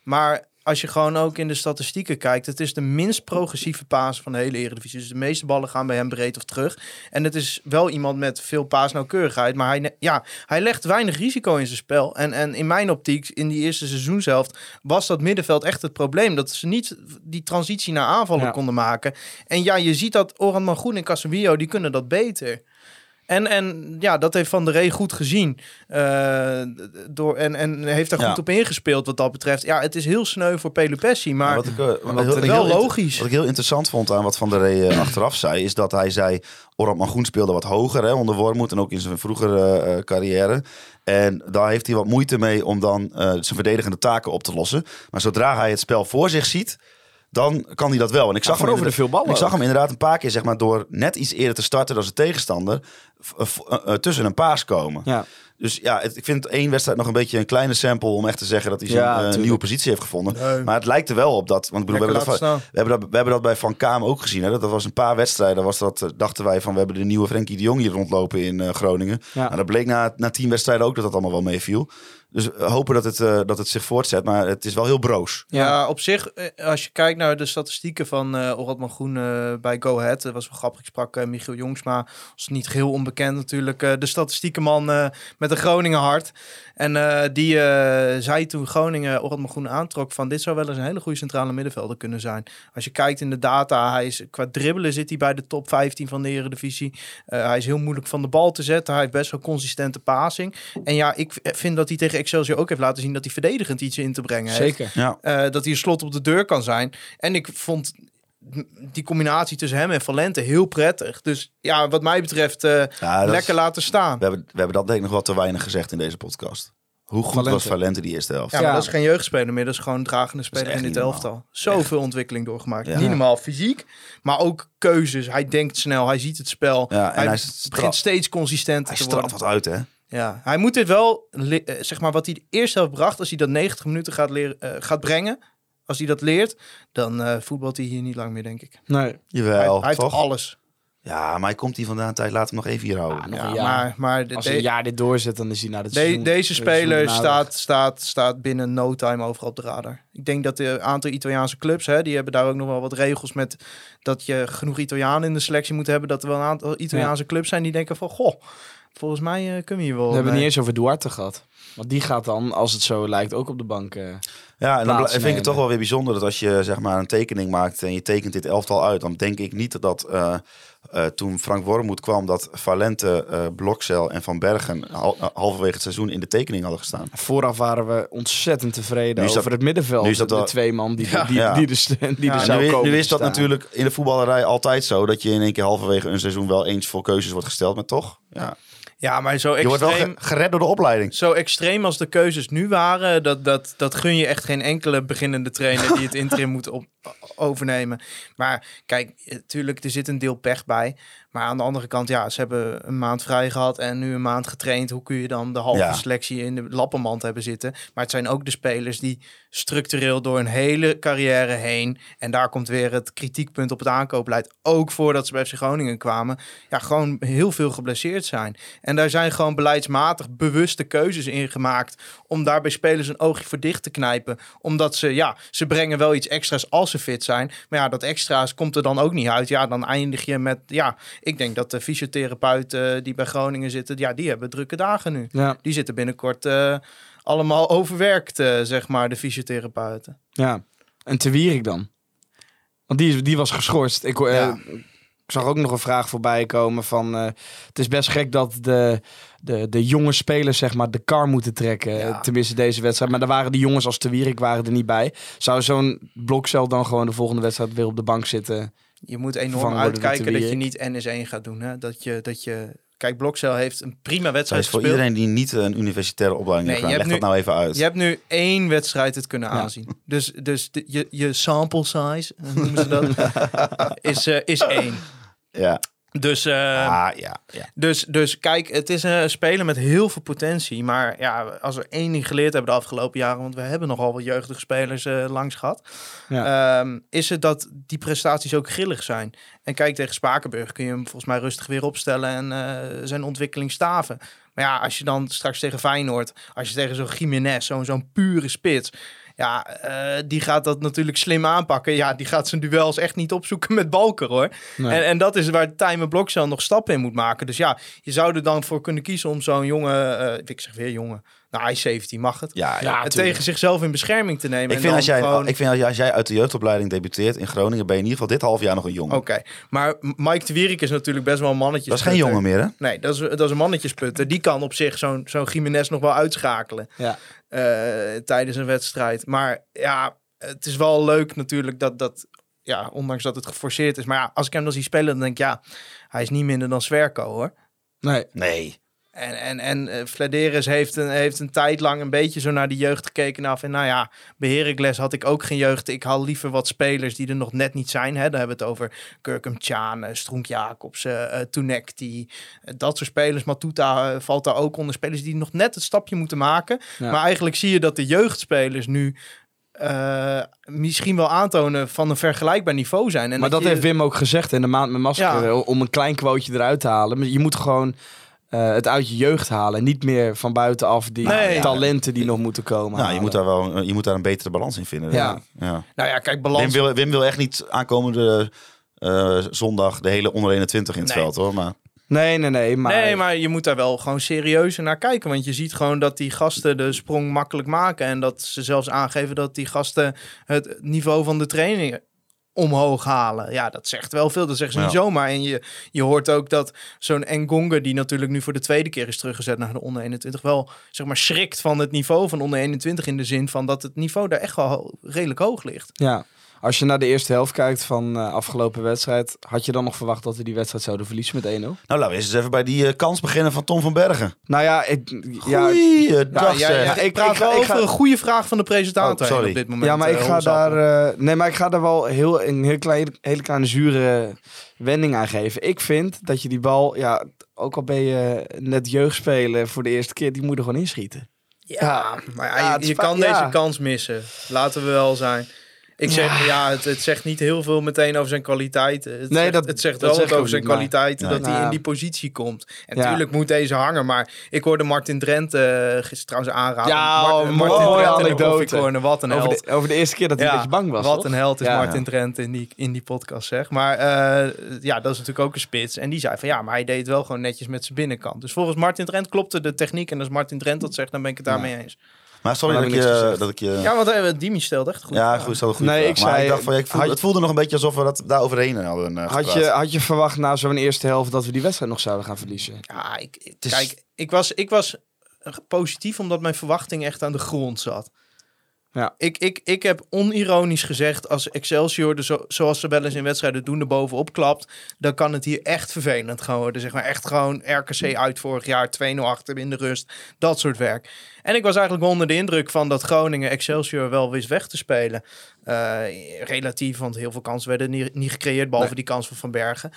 Maar als je gewoon ook in de statistieken kijkt, het is de minst progressieve paas van de hele Eredivisie. Dus de meeste ballen gaan bij hem breed of terug. En het is wel iemand met veel paasnauwkeurigheid, maar hij, ja, hij legt weinig risico in zijn spel. En, en in mijn optiek, in die eerste seizoenshelft, was dat middenveld echt het probleem. Dat ze niet die transitie naar aanvallen Ja. konden maken. En ja, je ziet dat Oran Mangoen en Casemiro, die kunnen dat beter. En, en ja, dat heeft Van der Rey goed gezien. Eh, door, en, en heeft daar Ja. goed op ingespeeld wat dat betreft. Ja, het is heel sneu voor Pelupessi, maar wat ik, eh, wat wel logisch. Wat ik heel interessant vond aan wat Van der Rey eh, achteraf zei, is dat hij zei, Orad Mangoen speelde wat hoger hè, onder Wormoed en ook in zijn vroegere carrière. En daar heeft hij wat moeite mee om dan zijn verdedigende taken op te lossen. Maar zodra hij het spel voor zich ziet, dan kan hij dat wel. En ik zag, voor hem, over de inderdaad- veel ballen ik zag hem inderdaad een paar keer, zeg maar, door net iets eerder te starten dan zijn tegenstander, eh, tussen een paas komen. Ja. Dus ja, het- ik vind één wedstrijd nog een beetje een kleine sample om echt te zeggen dat hij zijn Ja, eh, tuurlijk. nieuwe positie heeft gevonden. Nee. Maar het lijkt er wel op dat. Want ik bedoel, we, hebben dat, we, hebben dat, we hebben dat bij Van Kaam ook gezien. Hè? Dat, dat was een paar wedstrijden. Was dat, eh, dachten wij van we hebben de nieuwe Frenkie de Jong hier rondlopen in eh, Groningen. Ja. En dat bleek na, na tien wedstrijden ook dat dat allemaal wel meeviel. Dus we hopen dat het, eh, dat het zich voortzet. Maar het is wel heel broos. Ja, op zich, als je kijkt naar de statistieken van eh Orad eh, bij Go Ahead. Dat was wel grappig. Ik sprak eh, Michiel Jongsma, was niet geheel onbekend natuurlijk. eh, de statistiekenman eh, met een Groningen hart. En eh, die eh, zei toen Groningen Orad Mangoen aantrok van dit zou wel eens een hele goede centrale middenvelder kunnen zijn. Als je kijkt in de data, hij is qua dribbelen zit hij bij de top 15 van de Eredivisie. Eh, hij is heel moeilijk van de bal te zetten. Hij heeft best wel consistente passing. En ja, ik vind dat hij tegen Excelsior ook heeft laten zien dat hij verdedigend iets in te brengen heeft. Zeker. Ja. Dat hij een slot op de deur kan zijn. En ik vond die combinatie tussen hem en Valente heel prettig. Dus ja, wat mij betreft, eh, Ja, dat is- lekker laten staan. we, hebben, we hebben dat denk ik nog wat te weinig gezegd in deze podcast. Hoe goed Valente. was Valente die eerste helft? Ja, dat is geen jeugdspeler meer. Dat is gewoon een dragende speler in dit elftal. Zoveel ontwikkeling doorgemaakt. Ja. Niet normaal fysiek, maar ook keuzes. Hij denkt snel, hij ziet het spel. Ja, en hij, hij begint steeds consistenter Hij te wat uit, hè? Ja, hij moet dit wel, eh, zeg maar, wat hij de eerste helft bracht, als hij dat 90 minuten gaat, leren, eh, gaat brengen, als hij dat leert, dan eh, voetbalt hij hier niet lang meer, denk ik. Nee. Hij, Jawel, hij heeft toch? alles. Ja, maar hij komt hier vandaan tijd. Laat hem nog even hier houden. nog Ja, maar, maar de- Als hij een jaar dit doorzet, dan is hij naar de- seizoen- deze speler staat, staat, staat binnen no time overal op de radar. Ik denk dat een aantal Italiaanse clubs, hè, die hebben daar ook nog wel wat regels met dat je genoeg Italianen in de selectie moet hebben. Dat er wel een aantal Italiaanse clubs zijn die denken van, goh, volgens mij eh, kunnen we hier wel. We hebben het niet eens over Duarte gehad. Want die gaat dan, als het zo lijkt, ook op de bank. eh. Ja, en dan vind ik het toch wel weer bijzonder dat als je zeg maar een tekening maakt en je tekent dit elftal uit, dan denk ik niet dat eh, eh, toen Frank Wormoed kwam, dat Valente, Blokcel en Van Bergen hal- halverwege het seizoen in de tekening hadden gestaan. Vooraf waren we ontzettend tevreden dat- over het middenveld. nu is dat de twee man die, Ja. die, Ja. die, st- die Ja. er zou nu, komen nu is dat staan. natuurlijk in de voetballerij altijd zo, dat je in één keer halverwege een seizoen wel eens voor keuzes wordt gesteld, maar toch? Ja. Ja, maar zo Je wordt wel extreem, ge- gered door de opleiding. zo extreem als de keuzes nu waren, dat, dat, dat gun je echt geen enkele beginnende trainer die het interim moet op, overnemen. Maar kijk, natuurlijk, er zit een deel pech bij. Maar aan de andere kant, ja, ze hebben een maand vrij gehad en nu een maand getraind. Hoe kun je dan de halve Ja. selectie in de lappenmand hebben zitten? Maar het zijn ook de spelers die structureel door een hele carrière heen. En daar komt weer het kritiekpunt op het aankoopbeleid. Ook voordat ze bij FC Groningen kwamen. Ja, gewoon heel veel geblesseerd zijn. En daar zijn gewoon beleidsmatig bewuste keuzes in gemaakt. Om daar bij spelers een oogje voor dicht te knijpen. Omdat ze, ja, ze brengen wel iets extra's als ze fit zijn. Maar ja, dat extra's komt er dan ook niet uit. Ja, dan eindig je met, ja, ik denk dat de fysiotherapeuten die bij Groningen zitten. Ja, die hebben drukke dagen nu. Ja, Die zitten binnenkort eh, allemaal overwerkt, eh, zeg maar, de fysiotherapeuten. ja. En te Wierik dan? Want die, is- die was geschorst. Ik, hoor- eh, Ja. ik zag ook nog een vraag voorbij komen van... eh, het is best gek dat de, de, de jonge spelers zeg maar de kar moeten trekken. Ja. Tenminste deze wedstrijd. Maar daar waren die jongens als te Wierik waren er niet bij. Zou zo'n blokcel dan gewoon de volgende wedstrijd weer op de bank zitten? Je moet enorm uitkijken dat je niet NS1 gaat doen. Hè? Dat, je, dat je... Kijk, Blokcel heeft een prima wedstrijd is voor gespeeld. iedereen die niet een universitaire opleiding Nee, heeft gedaan. Leg dat nou even uit. Je hebt nu één wedstrijd het kunnen Ja. aanzien. Dus, dus de- je, je sample size, noemen ze dat, is, eh, is één. Ja. Dus, eh, ah, ja. ja. dus, dus kijk, het is een speler met heel veel potentie. Maar ja, als we één ding geleerd hebben de afgelopen jaren... want we hebben nogal wat jeugdige spelers eh, langs gehad... ehm, is het dat die prestaties ook grillig zijn. En kijk, tegen Spakenburg kun je hem volgens mij rustig weer opstellen... en eh, zijn ontwikkeling staven. Maar ja, als je dan straks tegen Feyenoord... als je tegen zo'n Jiménez, zo'n zo'n pure spits... Ja, eh, die gaat dat natuurlijk slim aanpakken. Ja, die gaat zijn duels echt niet opzoeken met Balker hoor. Nee. En, en dat is waar Tijmen Blokcel nog stappen in moet maken. Dus ja, je zou er dan voor kunnen kiezen om zo'n jongen... eh, ik zeg weer jongen. Nou, hij is 17, mag het. Ja, ja. Tegen zichzelf in bescherming te nemen. Ik en vind, als jij, gewoon- ik vind als jij, als jij uit de jeugdopleiding debuteert in Groningen, ben je in ieder geval dit half jaar nog een jongen. Oké, maar Mike de Wierik is natuurlijk best wel een mannetje. Dat is geen jongen meer, hè? Nee, dat is, dat is een mannetjesputter. Die kan op zich zo'n zo'n Jiménez nog wel uitschakelen Ja. eh, tijdens een wedstrijd. Maar ja, het is wel leuk natuurlijk dat dat... Ja, ondanks dat het geforceerd is. Maar ja, als ik hem dan zie spelen, dan denk ik... Ja, hij is niet minder dan Zwerko, hoor. Nee. Nee. En, en, en Vladeris heeft een, heeft een tijd lang een beetje zo naar die jeugd gekeken. Af. En nou ja, bij Heracles had ik ook geen jeugd. Ik haal liever wat spelers die er nog net niet zijn. Hè. Daar hebben we het over Kirkum Tjaan, eh, Stroenk Jacobs, eh eh, Toenekti. eh, dat soort spelers. Matuta valt daar ook onder. Spelers die nog net het stapje moeten maken. Ja. Maar eigenlijk zie je dat de jeugdspelers nu... misschien wel aantonen van een vergelijkbaar niveau zijn. En maar dat je- heeft Wim ook gezegd in de maand met Masker. Ja. Om een klein quoteje eruit te halen. Maar Je moet gewoon eh, het uit je jeugd halen. En niet meer van buitenaf die Nee. talenten die nog moeten komen. Nou, je moet, daar wel, je moet daar een betere balans in vinden. Ja. ja. Nou ja, kijk, balans... Wim, wil, Wim wil echt niet aankomende eh, zondag de hele onder 21 in het Nee. veld, hoor. Maar Nee, nee, nee. Maar, Nee, maar je moet daar wel gewoon serieus naar kijken. Want je ziet gewoon dat die gasten de sprong makkelijk maken. En dat ze zelfs aangeven dat die gasten het niveau van de training omhoog halen. Ja, dat zegt wel veel. Dat zeggen ze niet zomaar. En je, je hoort ook dat zo'n Engonga, die natuurlijk nu voor de tweede keer is teruggezet naar de onder 21, wel zeg maar schrikt van het niveau van onder 21 in de zin van dat het niveau daar echt wel ho- redelijk hoog ligt. Ja. Als je naar de eerste helft kijkt van uh, afgelopen wedstrijd, had je dan nog verwacht dat we die wedstrijd zouden verliezen met 1-0? nou, laten we eens even bij die eh, kans beginnen van Tom van Bergen. Nou ja, ik, ja, Goeiedag, ja, zeg. ja, ik- ik praat ik ga- wel ik over ga- een goede vraag van de presentator Oh, sorry. op dit moment. ja, maar ik eh, ga daar, eh, nee, maar ik ga daar wel heel, een heel klein, hele kleine zure wending aan geven. Ik vind dat je die bal, ja, ook al ben je net jeugdspeler voor de eerste keer, die moet er gewoon inschieten. Ja, maar ja, Ja, je, kan ja. deze kans missen. Laten we wel zijn. Ik zeg, ja, het, het zegt niet heel veel meteen over zijn kwaliteiten. Het Nee, zegt, dat- het zegt wel wat over zijn Nee. dat hij Nou. in die positie komt. En Ja. natuurlijk moet deze hangen, maar ik hoorde Martin Drent eh gisteren trouwens aanraden. Ja, Mar- oh, Martin mooie anekdote. wat een Over held. de, over de eerste keer dat hij een beetje bang was. Wat een held is Ja. Martin Drent in die, in die podcast, zeg. Maar eh, ja, dat is natuurlijk ook een spits. En die zei van ja, maar hij deed het wel gewoon netjes met zijn binnenkant. Dus volgens Martin Drent klopte de techniek. En als Martin Drent dat zegt, dan ben ik het daarmee eens. Maar sorry Maar dat ik, je, dat ik je... Ja, want eh, Dimi stelt echt goed. Ja, goed, een goed. Nee, vraag. ik maar zei- ik dacht van, ja, ik voelde, had het voelde nog een beetje alsof we dat daar overheen hadden uh, Had je, had je verwacht na zo'n eerste helft dat we die wedstrijd nog zouden gaan verliezen? Ja, ik, is- kijk, ik was, ik was positief omdat mijn verwachting echt aan de grond zat. Ja. Ik, ik, ik heb onironisch gezegd, als Excelsior, zo, zoals ze wel eens in wedstrijden doen, er bovenop klapt, dan kan het hier echt vervelend gaan worden. Zeg maar echt gewoon RKC uit vorig jaar, 2-0 achter in de rust, dat soort werk. En ik was eigenlijk onder de indruk van dat Groningen Excelsior wel wist weg te spelen. Eh, relatief, want heel veel kansen werden niet, niet gecreëerd, behalve die kans van Van Bergen.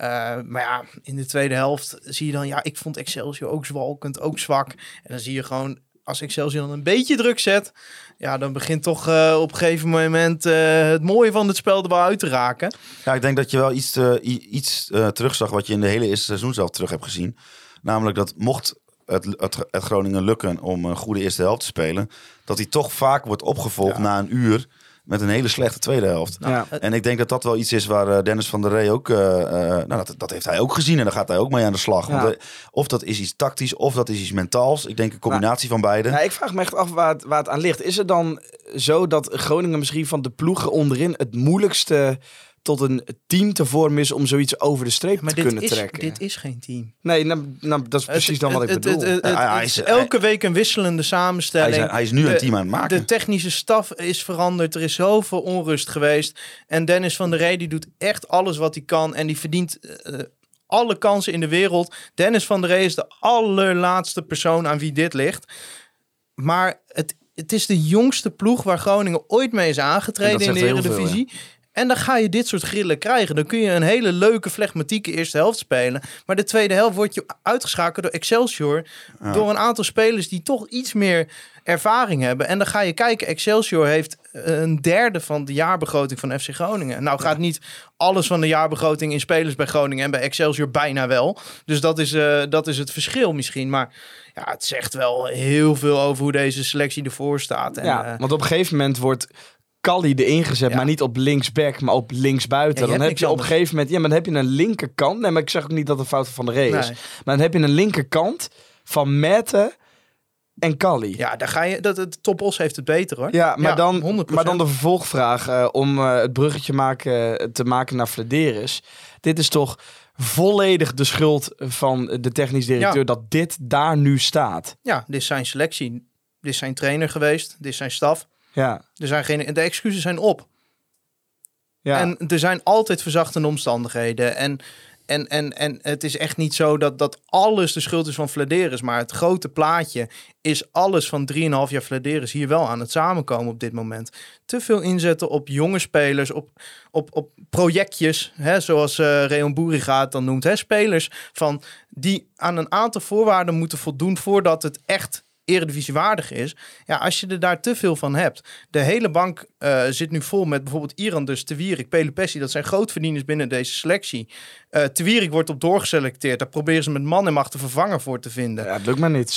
Uh, maar ja, in de tweede helft zie je dan, ja, ik vond Excelsior ook zwalkend, ook zwak. En dan zie je gewoon, als Excelsior dan een beetje druk zet, ja, dan begint toch uh, op een gegeven moment uh, het mooie van het spel er wel uit te raken. Ja, ik denk dat je wel iets, uh, iets terugzag wat je in de hele eerste seizoen zelf terug hebt gezien. Namelijk dat mocht het, het, het Groningen lukken om een goede eerste helft te spelen, dat hij toch vaak wordt opgevolgd ja. na een uur met een hele slechte tweede helft. Ja. En ik denk dat dat wel iets is waar uh, Dennis van der Rey ook... Uh, uh, nou, dat, dat heeft hij ook gezien en daar gaat hij ook mee aan de slag. Ja. Want, of dat is iets tactisch, of dat is iets mentaals. Ik denk een combinatie van beide. Ja, ik vraag me echt af waar het, waar het aan ligt. Is het dan zo dat Groningen misschien van de ploegen onderin... het moeilijkste tot een team te vormen is om zoiets over de streep te kunnen is, trekken? Dit is geen team. Nee, nou, nou, dat is precies dan wat ik bedoel. Het, Ja, hij is is- elke week een wisselende samenstelling. Hij is- hij is nu een team aan het maken. De technische staf is veranderd. Er is zoveel onrust geweest. En Dennis van der Rey die doet echt alles wat hij kan. En die verdient eh, alle kansen in de wereld. Dennis van der Rey is de allerlaatste persoon aan wie dit ligt. Maar het, het is de jongste ploeg waar Groningen ooit mee is En aangetreden in de heel veel, Eredivisie. En dan ga je dit soort grillen krijgen. Dan kun je een hele leuke, flegmatieke eerste helft spelen. Maar de tweede helft wordt je uitgeschakeld door Excelsior. Door een aantal spelers die toch iets meer ervaring hebben. En dan ga je kijken, Excelsior heeft een derde van de jaarbegroting van FC Groningen. Nou gaat niet alles van de jaarbegroting in spelers bij Groningen en bij Excelsior bijna wel. Dus dat is, eh, dat is het verschil misschien. Maar ja, het zegt wel heel veel over hoe deze selectie ervoor staat. En, ja, eh, want op een gegeven moment wordt Calli erin gezet, Ja. maar niet op linksback, maar op linksbuiten. Ja, dan heb je op een gegeven moment, ja, maar dan heb je een linkerkant. Nee, maar ik zeg ook niet dat het fout van de is. Nee. Maar dan heb je een linkerkant van Mette en Calli. ja, daar ga je. Dat, het Topos heeft het beter hoor. Ja, maar, dan, 100%. maar dan de vervolgvraag eh, om eh, het bruggetje maken, te maken naar Flederis. Dit is toch volledig de schuld van de technisch directeur Ja. dat dit daar nu staat. Ja, dit is zijn selectie. Dit is zijn trainer geweest. Dit is zijn staf. Ja, Er zijn geen, de excuses zijn op. ja. En er zijn altijd verzachtende omstandigheden. En, en, en, en het is echt niet zo dat, dat alles de schuld is van Vladeris. Maar het grote plaatje is alles van 3,5 jaar Vladeris hier wel aan het samenkomen op dit moment. Te veel inzetten op jonge spelers, op, op, op projectjes. Hè, zoals eh Reon Boeriga het dan noemt. Hè, spelers van, die aan een aantal voorwaarden moeten voldoen voordat het echt eredivisiewaardig is. Ja, als je er daar te veel van hebt. De hele bank eh, zit nu vol met bijvoorbeeld Iran, dus Te Wierik, Pelupessi. Dat zijn grootverdieners binnen deze selectie. Eh Te Wierik wordt op doorgeselecteerd. Daar proberen ze met man en macht een vervanger voor te vinden. ja, het lukt maar niet.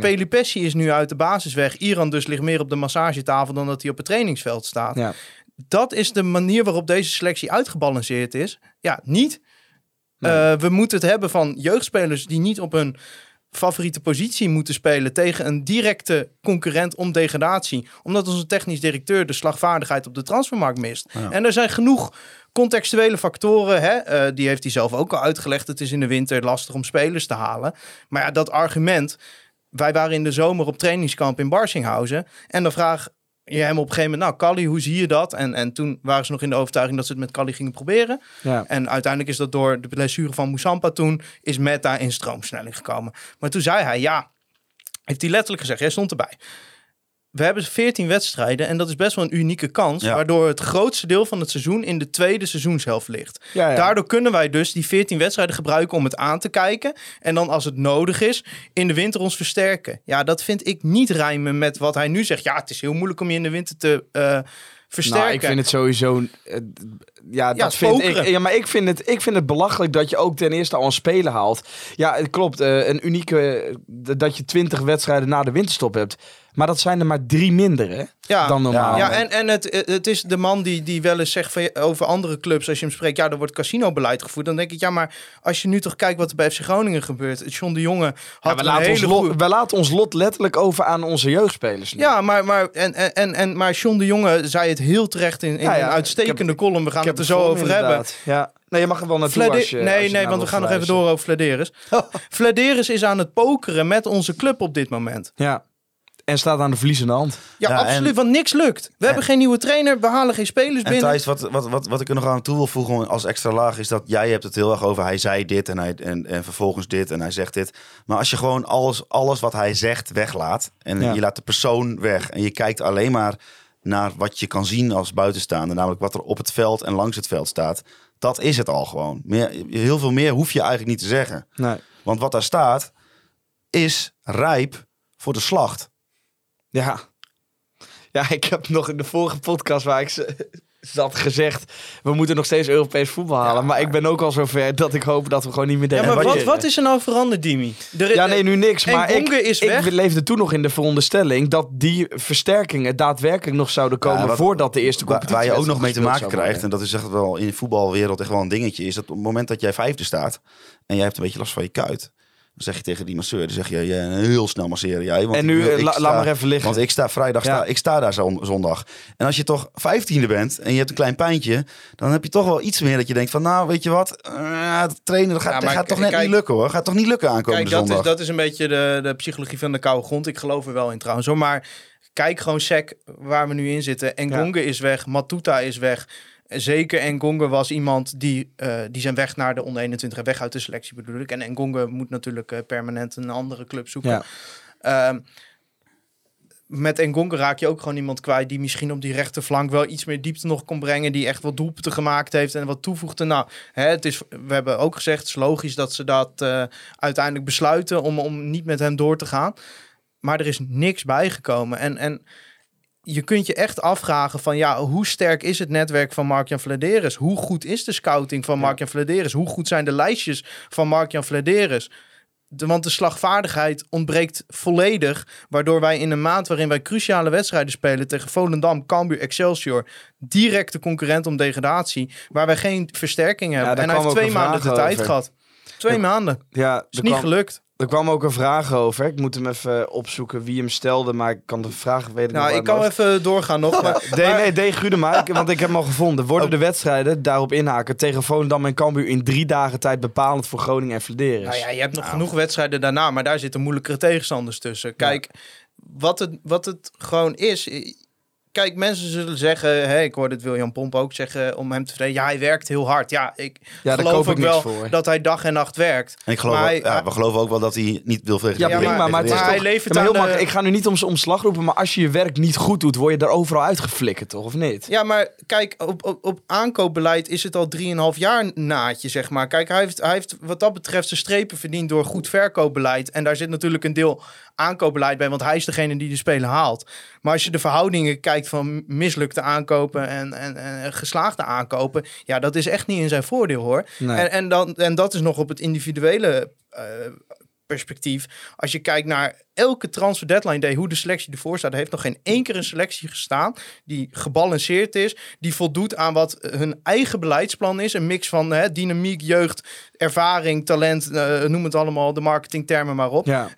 Pelupessi is nu uit de basis weg. Iran dus ligt meer op de massagetafel dan dat hij op het trainingsveld staat. Ja. Dat is de manier waarop deze selectie uitgebalanceerd is. Ja, niet. Eh, we moeten het hebben van jeugdspelers die niet op hun favoriete positie moeten spelen tegen een directe concurrent om degradatie. Omdat onze technisch directeur de slagvaardigheid op de transfermarkt mist. En er zijn genoeg contextuele factoren. Hè? eh, die heeft hij zelf ook al uitgelegd. Het is in de winter lastig om spelers te halen. Maar ja, dat argument. Wij waren in de zomer op trainingskamp in Barsinghausen. En dan vraag je hem op een gegeven moment, nou Callie, hoe zie je dat? En, en toen waren ze nog in de overtuiging dat ze het met Callie gingen proberen. Ja. En uiteindelijk is dat door de blessure van Moussampa toen, is Meta in stroomsnelling gekomen. Maar toen zei hij, ja, heeft hij letterlijk gezegd, jij stond erbij. We hebben 14 wedstrijden en dat is best wel een unieke kans, Ja. waardoor het grootste deel van het seizoen in de tweede seizoenshelft ligt. Ja, ja. Daardoor kunnen wij dus die 14 wedstrijden gebruiken om het aan te kijken. En dan als het nodig is, in de winter ons versterken. Ja, dat vind ik niet rijmen met wat hij nu zegt. Ja, het is heel moeilijk om je in de winter te eh, versterken. Nou, ik vind het sowieso. eh, ja, dat vind pokeren. ik. Ja, maar ik vind, het, ik vind het belachelijk dat je ook ten eerste al een speler haalt. Ja, het klopt. eh, een unieke. dat je 20 wedstrijden na de winterstop hebt. Maar dat zijn er maar drie minder, hè? Ja, Dan normaal. Ja, en, en het, het is de man die, die wel eens zegt van, over andere clubs, als je hem spreekt, ja, er wordt casinobeleid gevoerd. Dan denk ik, ja, maar als je nu toch kijkt wat er bij FC Groningen gebeurt. John de Jonge Ja, had we, een laten ons hele lot, we laten ons lot letterlijk over aan onze jeugdspelers. nu. Ja, maar, maar, en, en, en, en, maar John de Jonge zei het heel terecht in, in Ja, ja, een uitstekende heb- column. We gaan het er zo over hebben. Ja. Nee, je mag er wel naartoe Flade- als je, nee, als je nee, want we gaan nog even door over Flederis. Flederis is aan het pokeren met onze club op dit moment. Ja. En staat aan de verliezende hand. Ja, Ja, absoluut, en- want niks lukt. We hebben geen nieuwe trainer, we halen geen spelers En binnen. Thijs, wat, wat, wat, wat ik er nog aan toe wil voegen als extra laag is dat jij hebt het heel erg over hij zei dit en, hij, en, en vervolgens dit en hij zegt dit. Maar als je gewoon alles, alles wat hij zegt weglaat en Ja. je laat de persoon weg en je kijkt alleen maar naar wat je kan zien als buitenstaander, namelijk wat er op het veld en langs het veld staat. Dat is het al gewoon. Meer, heel veel meer hoef je eigenlijk niet te zeggen. Nee. Want wat daar staat is rijp voor de slacht. Ja. Ja, ik heb nog in de vorige podcast waar ik ze- zat gezegd... we moeten nog steeds Europees voetbal halen. maar ik ben ook al zover dat ik hoop dat we gewoon niet meer ja, tegen maar wat, wat is er nou veranderd, Dimi? Er- Ja, nee, nu niks. Maar ik, Gonge is weg. ik leefde toen nog in de veronderstelling... dat die versterkingen daadwerkelijk nog zouden komen... Ja, wat- voordat de eerste competitie waar je ook nog mee te maken krijgt, en dat is echt wel in de voetbalwereld echt wel een dingetje, is dat op het moment dat jij vijfde staat en jij hebt een beetje last van je kuit, zeg je tegen die masseur, dan zeg je, ja, heel snel masseren jij. Want En nu, eh, ik la- sta- laat maar even liggen. Want ik sta vrijdag, sta, Ja. ik sta daar zon- zondag. En als je toch vijftiende bent en je hebt een klein pijntje, dan heb je toch wel iets meer dat je denkt van, nou, weet je wat, eh, het trainen dat gaat, Ja, gaat toch net kijk- niet lukken hoor. Gaat toch niet lukken aankomende Kijk, dat is, zondag. dat is een beetje de, de psychologie van de koude grond. Ik geloof er wel in trouwens. Hoor. Maar kijk gewoon sec waar we nu in zitten. Engonge is weg, Matuta is weg. Zeker Engonge was iemand die, eh, die zijn weg naar de onder 21 en weg uit de selectie bedoel ik. En Engonge moet natuurlijk eh, permanent een andere club zoeken. Ja. Ehm, met Engonge raak je ook gewoon iemand kwijt die misschien op die rechterflank wel iets meer diepte nog kon brengen. Die echt wat doelpunten gemaakt heeft en wat toevoegde. Nou, hè, het is, we hebben ook gezegd, het is logisch dat ze dat eh, uiteindelijk besluiten om, om niet met hem door te gaan. Maar er is niks bijgekomen. En, en je kunt je echt afvragen van ja, hoe sterk is het netwerk van Mark-Jan Vladeris? Hoe goed is de scouting van Mark-Jan Vladeris? Hoe goed zijn de lijstjes van Mark-Jan Vladeris? De, want de slagvaardigheid ontbreekt volledig. Waardoor wij in een maand waarin wij cruciale wedstrijden spelen tegen Volendam, Cambuur, Excelsior. Directe concurrent om degradatie. Waar wij geen versterking hebben. en hij heeft twee maanden de tijd over. gehad. Twee maanden. Ja, Is niet kwam, gelukt. Er kwam ook een vraag over. Ik moet hem even opzoeken wie hem stelde, maar ik kan de vraag nog Nou, ik kan hoofd. even doorgaan nog. Maar, D, nee, D. Grudema, ik- want ik heb hem al gevonden. Worden de wedstrijden, daarop inhaken, tegen Volendam en Cambuur in drie dagen tijd bepalend voor Groningen en Flederis? Nou ja, je hebt nog genoeg wedstrijden daarna, maar daar zitten moeilijkere tegenstanders tussen. Kijk, wat, het, wat het gewoon is. Kijk, mensen zullen zeggen, hè, ik hoorde het William Pomp ook zeggen om hem te verdedigen. Ja, hij werkt heel hard. Ja, ik daar geloof ik ook wel voor. dat hij dag en nacht werkt. En ik geloof Maar ook- hij- ja, we geloven ook wel dat hij niet wil tegen Ja, Ja, prima, maar- maar, het is maar toch... hij levert Ja, maar heel aan de- makkelijk. Ik ga nu niet om, om slag roepen, maar als je je werk niet goed doet, word je er overal uitgeflikkerd, toch? Of niet? Ja, maar kijk, op, op, op aankoopbeleid is het al 3,5 jaar naadje, zeg maar. Kijk, hij heeft, hij heeft wat dat betreft zijn strepen verdiend door goed verkoopbeleid. En daar zit natuurlijk een deel aankoopbeleid bij, want hij is degene die de spelen haalt. Maar als je de verhoudingen kijkt van mislukte aankopen en, en, en geslaagde aankopen, ja, dat is echt niet in zijn voordeel hoor. Nee. En, en, dan, en dat is nog op het individuele eh, perspectief. Als je kijkt naar elke transfer deadline day, hoe de selectie ervoor staat, heeft nog geen één keer een selectie gestaan die gebalanceerd is, die voldoet aan wat hun eigen beleidsplan is. Een mix van hè, dynamiek, jeugd, ervaring, talent, eh, noem het allemaal, de marketingtermen maar op. Ja.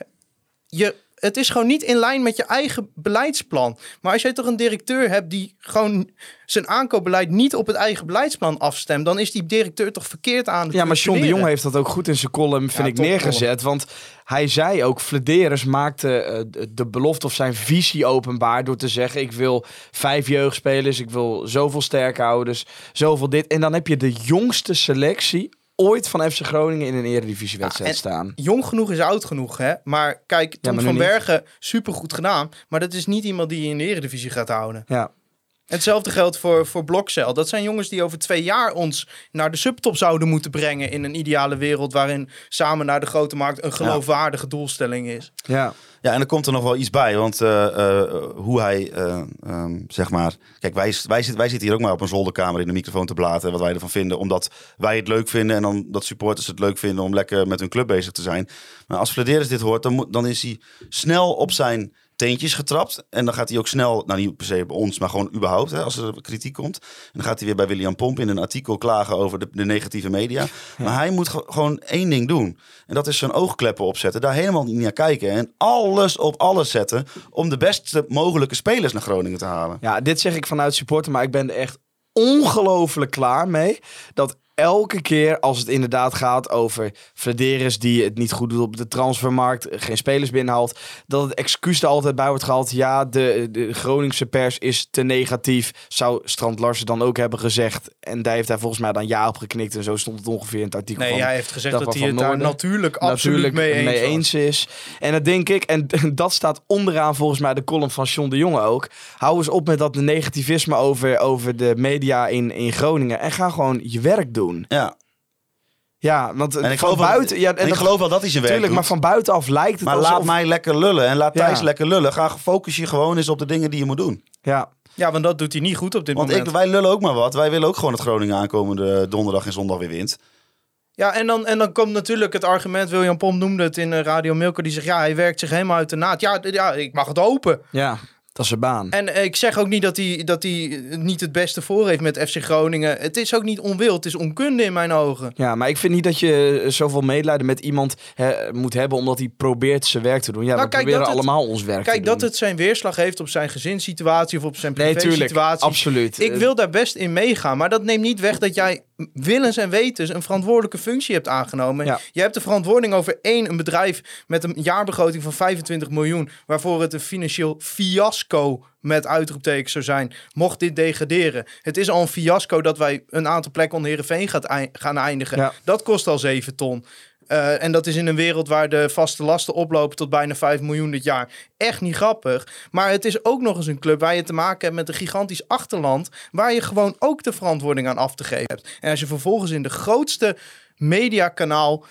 Je, het is gewoon niet in lijn met je eigen beleidsplan. Maar als jij toch een directeur hebt die gewoon zijn aankoopbeleid niet op het eigen beleidsplan afstemt, dan is die directeur toch verkeerd aan het Ja, maar John de. Jong heeft dat ook goed in zijn column, vind Ja, ik, neergezet. Want hij zei ook, Flederis maakte eh, de- de belofte of zijn visie openbaar... door te zeggen, ik wil vijf jeugdspelers, ik wil zoveel sterkhouders, zoveel dit. En dan heb je de jongste selectie ooit van FC Groningen in een eredivisiewedstrijd Ja, staan. Jong genoeg is oud genoeg, hè? Maar kijk, Tom maar van. Bergen, supergoed gedaan. Maar dat is niet iemand die je in de Eredivisie gaat houden. Ja. Hetzelfde geldt voor, voor Blokcel. Dat zijn jongens die over twee jaar ons naar de subtop zouden moeten brengen... in een ideale wereld waarin samen naar de grote markt... een geloofwaardige doelstelling is. Ja. Ja, en er komt er nog wel iets bij. Want eh, eh, hoe hij, eh, ehm, zeg maar... Kijk, wij, wij, zitten, wij zitten hier ook maar op een zolderkamer in de microfoon te blaten... wat wij ervan vinden. Omdat wij het leuk vinden en dan dat supporters het leuk vinden... om lekker met hun club bezig te zijn. Maar als Flederis dit hoort, dan, moet, dan is hij snel op zijn teentjes getrapt. En dan gaat hij ook snel, nou niet per se bij ons, maar gewoon überhaupt, hè, als er kritiek komt. En dan gaat hij weer bij William Pomp in een artikel klagen over de, de negatieve media. Maar hij moet ge- gewoon één ding doen. En dat is zijn oogkleppen opzetten, daar helemaal niet naar kijken. En alles op alles zetten om de beste mogelijke spelers naar Groningen te halen. Ja, dit zeg ik vanuit supporter, maar ik ben er echt ongelooflijk klaar mee. Dat elke keer als het inderdaad gaat over Flederis die het niet goed doet op de transfermarkt, geen spelers binnenhaalt, dat het excuus er altijd bij wordt gehaald. Ja, de, de Groningse pers is te negatief. Zou Strand Larsen dan ook hebben gezegd. En daar heeft hij volgens mij dan ja op geknikt. En zo stond het ongeveer in het artikel Nee, van hij heeft gezegd dat hij het daar natuurlijk absoluut mee eens, is. En dat denk ik, en dat staat onderaan volgens mij de column van John de Jonge ook. Hou eens op met dat negativisme over, over de media in, in Groningen. En ga gewoon je werk doen. Ja. Ja, want En ik van geloof, wel, buiten... Ja, en ik dat- geloof wel dat hij zijn werk Tuurlijk, doet. maar van buitenaf lijkt het Maar alsof... laat mij lekker lullen en laat Ja. Thijs lekker lullen. Ga focus je gewoon eens op de dingen die je moet doen. Ja, Ja, want dat doet hij niet goed op dit Want moment. ik, wij lullen ook maar wat. Wij willen ook gewoon dat Groningen aankomende donderdag en zondag weer wint. Ja, en dan, en dan komt natuurlijk het argument, William Pomp noemde het in eh, Radio Milker, die zegt, ja, hij werkt zich helemaal uit de naad. Ja, ja ik mag het hopen. ja, dat is zijn baan. En ik zeg ook niet dat hij, dat hij niet het beste voor heeft met FC Groningen. Het is ook niet onwil, het is onkunde in mijn ogen. Ja, maar ik vind niet dat je zoveel medelijden met iemand moet hebben omdat hij probeert zijn werk te doen. Ja, Nou, we kijk, proberen het- allemaal ons werk te Kijk, doen. dat het zijn weerslag heeft op zijn gezinssituatie of op zijn Nee, tuurlijk. privé-situatie. Absoluut. Ik wil daar best in meegaan, maar dat neemt niet weg dat jij willens en wetens een verantwoordelijke functie hebt aangenomen. Ja. Je hebt de verantwoording over één, een bedrijf met een jaarbegroting van 25 miljoen, waarvoor het een financieel fiasco met uitroeptekens zou zijn, mocht dit degraderen. Het is al een fiasco dat wij een aantal plekken onder Heerenveen gaat ei- gaan eindigen. Ja. Dat kost al 7 ton. Eh, en dat is in een wereld waar de vaste lasten oplopen tot bijna 5 miljoen dit jaar. Echt niet grappig. Maar het is ook nog eens een club waar je te maken hebt met een gigantisch achterland. Waar je gewoon ook de verantwoording aan af te geven hebt. En als je vervolgens in de grootste mediakanaal.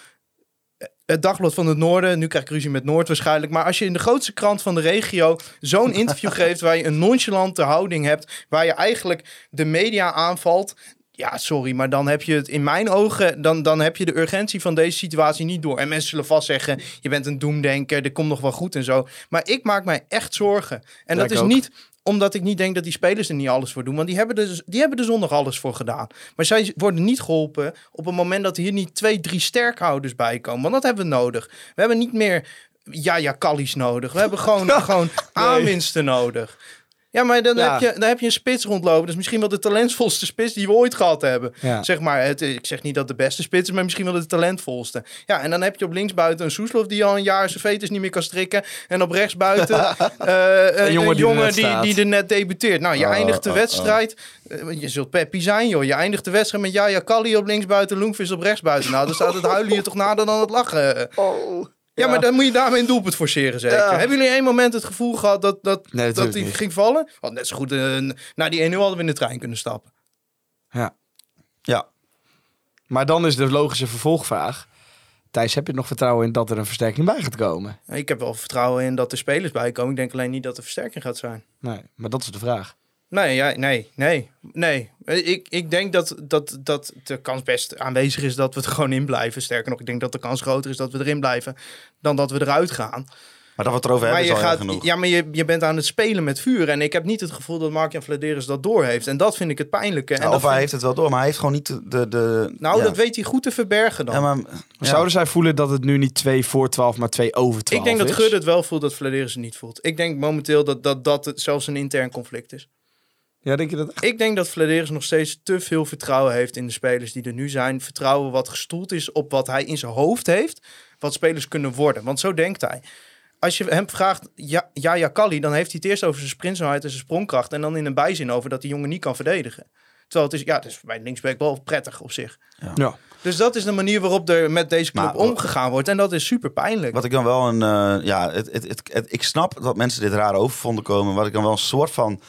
Het Dagblad van het Noorden, nu krijg ik ruzie met Noord waarschijnlijk. Maar als je in de grootste krant van de regio zo'n interview geeft. waar je een nonchalante houding hebt. waar je eigenlijk de media aanvalt. Ja, sorry, maar dan heb je het in mijn ogen, dan, dan heb je de urgentie van deze situatie niet door. En mensen zullen vast zeggen, je bent een doemdenker, dit komt nog wel goed en zo. Maar ik maak mij echt zorgen. En Ja, dat is ook. niet omdat ik niet denk dat die spelers er niet alles voor doen. Want die hebben, er, die hebben er zondag alles voor gedaan. Maar zij worden niet geholpen op het moment dat hier niet twee, drie sterkhouders bij komen. Want dat hebben we nodig. We hebben niet meer ja, ja, Kallies nodig. We hebben gewoon, gewoon aanwinsten nodig. Ja, maar dan, Ja. heb je, dan heb je een spits rondlopen. Dat is misschien wel de talentvolste spits die we ooit gehad hebben. Ja. Zeg maar, het, ik zeg niet dat de beste spits is, maar misschien wel de talentvolste. Ja, en dan heb je op linksbuiten een Soeslof die al een jaar zijn veters niet meer kan strikken. En op rechtsbuiten eh, een, jongen een die er jongen net die, die er net debuteert. Nou, je Oh, eindigt de oh, wedstrijd. eh, je zult peppy zijn, joh. Je eindigt de wedstrijd met Jaja Kalli op linksbuiten, Loenvis op rechtsbuiten. Nou, dan staat het huilen hier toch nader dan het lachen. Ja, maar dan moet je daarmee een doelpunt forceren, zeker. Hebben jullie één moment het gevoel gehad dat, dat, Nee, dat niet. ging vallen? Want net zo goed, eh, na die 1-0 hadden we in de trein kunnen stappen. Ja. Ja. Maar dan is de logische vervolgvraag. Thijs, heb je nog vertrouwen in dat er een versterking bij gaat komen? Ik heb wel vertrouwen in dat er spelers bij komen. Ik denk alleen niet dat er versterking gaat zijn. Nee, maar dat is de vraag. Nee, ja, nee, nee, nee. Ik, ik denk dat, dat, dat de kans best aanwezig is dat we er gewoon in blijven. Sterker nog, ik denk dat de kans groter is dat we erin blijven dan dat we eruit gaan. Maar dat we het erover Maar, hebben je, is al erg gaat, genoeg. ja, maar je, je bent aan het spelen met vuur. En ik heb niet het gevoel dat Mark-Jan Vladeris dat doorheeft. En dat vind ik het pijnlijke. En Ja, dat of hij vind- heeft het wel door, maar hij heeft gewoon niet de... de, nou, ja. dat weet hij goed te verbergen dan. Ja, maar. Zouden zij voelen dat het nu niet 2 voor 12, maar 2 over 12 ik denk dat? Gud het wel voelt dat Vladeris het niet voelt. Ik denk momenteel dat dat, dat zelfs een intern conflict is. Ja, denk je dat echt? Ik denk dat Vladeris nog steeds te veel vertrouwen heeft in de spelers die er nu zijn. Vertrouwen wat gestoeld is op wat hij in zijn hoofd heeft. Wat spelers kunnen worden. Want zo denkt hij. Als je hem vraagt, ja, ja, ja Kalli, dan heeft hij het eerst over zijn sprintsnelheid en zijn sprongkracht. En dan in een bijzin over dat die jongen niet kan verdedigen. Terwijl het is, ja, het is bij linksback wel prettig op zich. Ja. Dus dat is de manier waarop er met deze club Maar- omgegaan wordt. En dat is super pijnlijk. Wat ik dan wel een... eh, ja, het, het, het, het- ik snap dat mensen dit raar over vonden komen. Wat ik dan wel een soort van...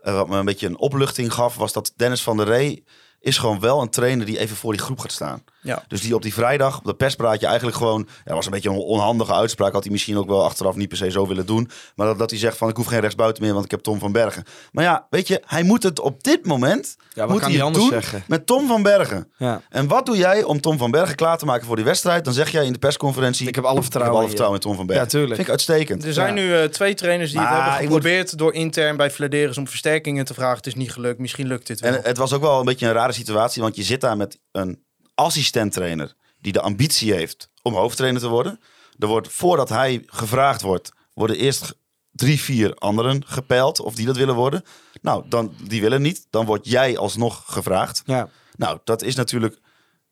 eh, wat me een beetje een opluchting gaf, was dat Dennis van der Rey is gewoon wel een trainer die even voor die groep gaat staan. Ja. Dus die op die vrijdag, op de perspraatje eigenlijk gewoon... Ja, dat was een beetje een onhandige uitspraak. Had hij misschien ook wel achteraf niet per se zo willen doen. Maar dat, dat hij zegt van, ik hoef geen rechtsbuiten meer, want ik heb Tom van Bergen. Maar ja, weet je, hij moet het op dit moment... Ja, wat moet kan hij anders doen zeggen? met Tom van Bergen. Ja. En wat doe jij om Tom van Bergen klaar te maken voor die wedstrijd? Dan zeg jij in de persconferentie... Ik heb alle vertrouwen alle vertrouwen in Tom van Bergen. Ja, tuurlijk. Vind ik uitstekend. Er zijn Ja. nu eh, twee trainers die Maar het hebben moet- geprobeerd door intern bij Vladeris om versterkingen te vragen. Het is niet gelukt. Misschien lukt dit wel. En het was ook wel een beetje een rare situatie, want je zit daar met een assistent-trainer die de ambitie heeft om hoofdtrainer te worden. Er wordt, voordat hij gevraagd wordt, worden eerst drie, vier anderen gepeild of die dat willen worden. Nou, dan, die willen niet. Dan word jij alsnog gevraagd. Ja. Nou, dat is natuurlijk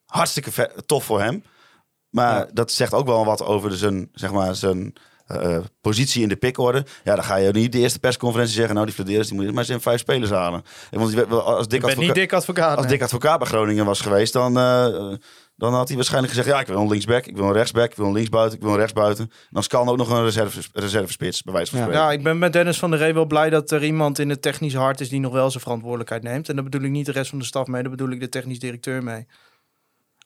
hartstikke tof voor hem. Maar Ja. dat zegt ook wel wat over zijn, zeg maar, zijn eh, positie in de pickorde. Ja, dan ga je niet de eerste persconferentie zeggen... nou, die Flederis, die moet je maar zijn vijf spelers halen. En Want die- als Dick Ik ben Advoca- niet dik advocaat. als nee. Dick Advocaat bij Groningen was geweest, dan, eh, dan had hij waarschijnlijk gezegd... ja, ik wil een linksback, ik wil een rechtsback, ik wil een linksbuiten, ik wil een rechtsbuiten. En dan kan ook nog een reserve, reservespits, bij wijze van Ja. spreken. Ja, ik ben met Dennis van der Ree wel blij dat er iemand in het technisch hart is die nog wel zijn verantwoordelijkheid neemt. En daar bedoel ik niet de rest van de staf mee, daar bedoel ik de technisch directeur mee.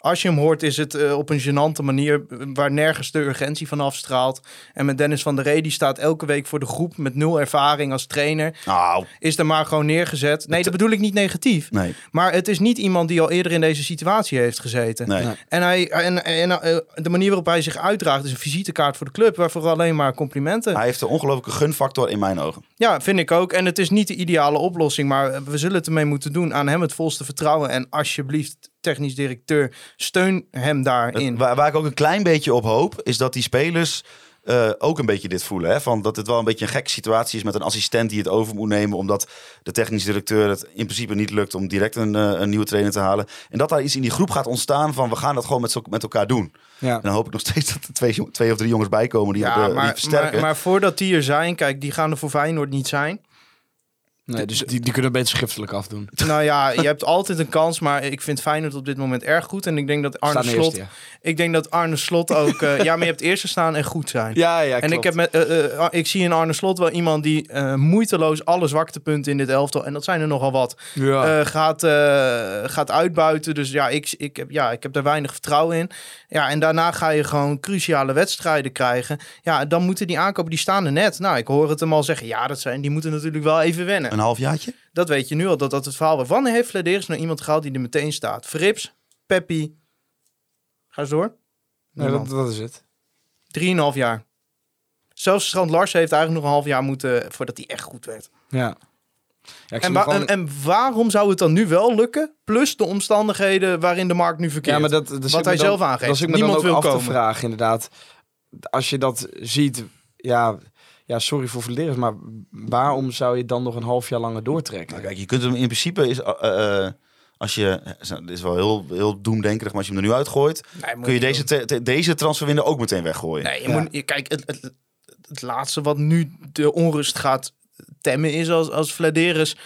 Als je hem hoort, is het eh, op een gênante manier eh, waar nergens de urgentie van afstraalt. En met Dennis van der Ree, die staat elke week voor de groep met nul ervaring als trainer. Nou, Is er maar gewoon neergezet. Nee, dat bedoel ik niet negatief. nee. Maar het is niet iemand die al eerder in deze situatie heeft gezeten. nee. Nee. En, hij, en, en eh, de manier waarop hij zich uitdraagt is een visitekaart voor de club. Waarvoor alleen maar complimenten. Hij heeft een ongelofelijke gunfactor in mijn ogen. Ja, vind ik ook. En het is niet de ideale oplossing, maar we zullen het ermee moeten doen. Aan hem het volste vertrouwen. En alsjeblieft, technisch directeur, steun hem daarin. Waar, waar ik ook een klein beetje op hoop, is dat die spelers eh, ook een beetje dit voelen. Hè? Van dat het wel een beetje een gekke situatie is met een assistent die het over moet nemen. Omdat de technisch directeur het in principe niet lukt om direct een, eh, een nieuwe trainer te halen. En dat daar iets in die groep gaat ontstaan van we gaan dat gewoon met, zo- met elkaar doen. Ja. En dan hoop ik nog steeds dat er twee, twee of drie jongens bij komen die, ja, het, eh, die maar, versterken. maar, maar voordat die er zijn, kijk, die gaan er voor Feyenoord niet zijn. Nee, dus die, die kunnen beter schriftelijk afdoen. Nou ja, je hebt altijd een kans, maar ik vind Feyenoord op dit moment erg goed. En ik denk dat Arne Staan Slot, eerste, ja. ik denk dat Arne Slot ook, eh, ja, maar je hebt eerste staan en goed zijn. Ja, ja, En ik, heb met, eh, eh, ik zie in Arne Slot wel iemand die eh, moeiteloos alle zwaktepunten in dit elftal, en dat zijn er nogal wat, Ja. eh, gaat, eh, gaat uitbuiten. Dus ja ik, ik, heb, ja, ik heb daar weinig vertrouwen in. Ja, en daarna ga je gewoon cruciale wedstrijden krijgen. Ja, dan moeten die aankopen, die staan er net. Nou, ik hoor het hem al zeggen. Ja, dat zijn, die moeten natuurlijk wel even wennen. Een halfjaartje? Dat weet je nu al, dat dat het verhaal was. Wanneer heeft Flederis nou iemand gehaald die er meteen staat? Frips, Peppi. Ga eens door. Nee, dat, dat is het. Drieënhalf jaar. Zelfs Strand Larsen heeft eigenlijk nog een half jaar moeten voordat hij echt goed werd. Ja. ja ik En, zie wa- gewoon- en, en waarom zou het dan nu wel lukken? Plus de omstandigheden waarin de markt nu verkeert. Ja, maar dat, dat Wat hij dan- zelf aangeeft. Dat is ik me Niemand dan ook wil af komen. te vragen, inderdaad. Als je dat ziet, ja, ja sorry voor verleren, maar waarom zou je dan nog een half jaar langer doortrekken? Nou, kijk, je kunt hem in principe is, eh, eh, als je, dit is wel heel, heel doemdenkerig, maar als je hem er nu uitgooit, Nee, kun je deze, te- te- deze transferwindow ook meteen weggooien. Nee, je Ja. moet, je- kijk, het, het, het laatste wat nu de onrust gaat temmen is als, als Vladeris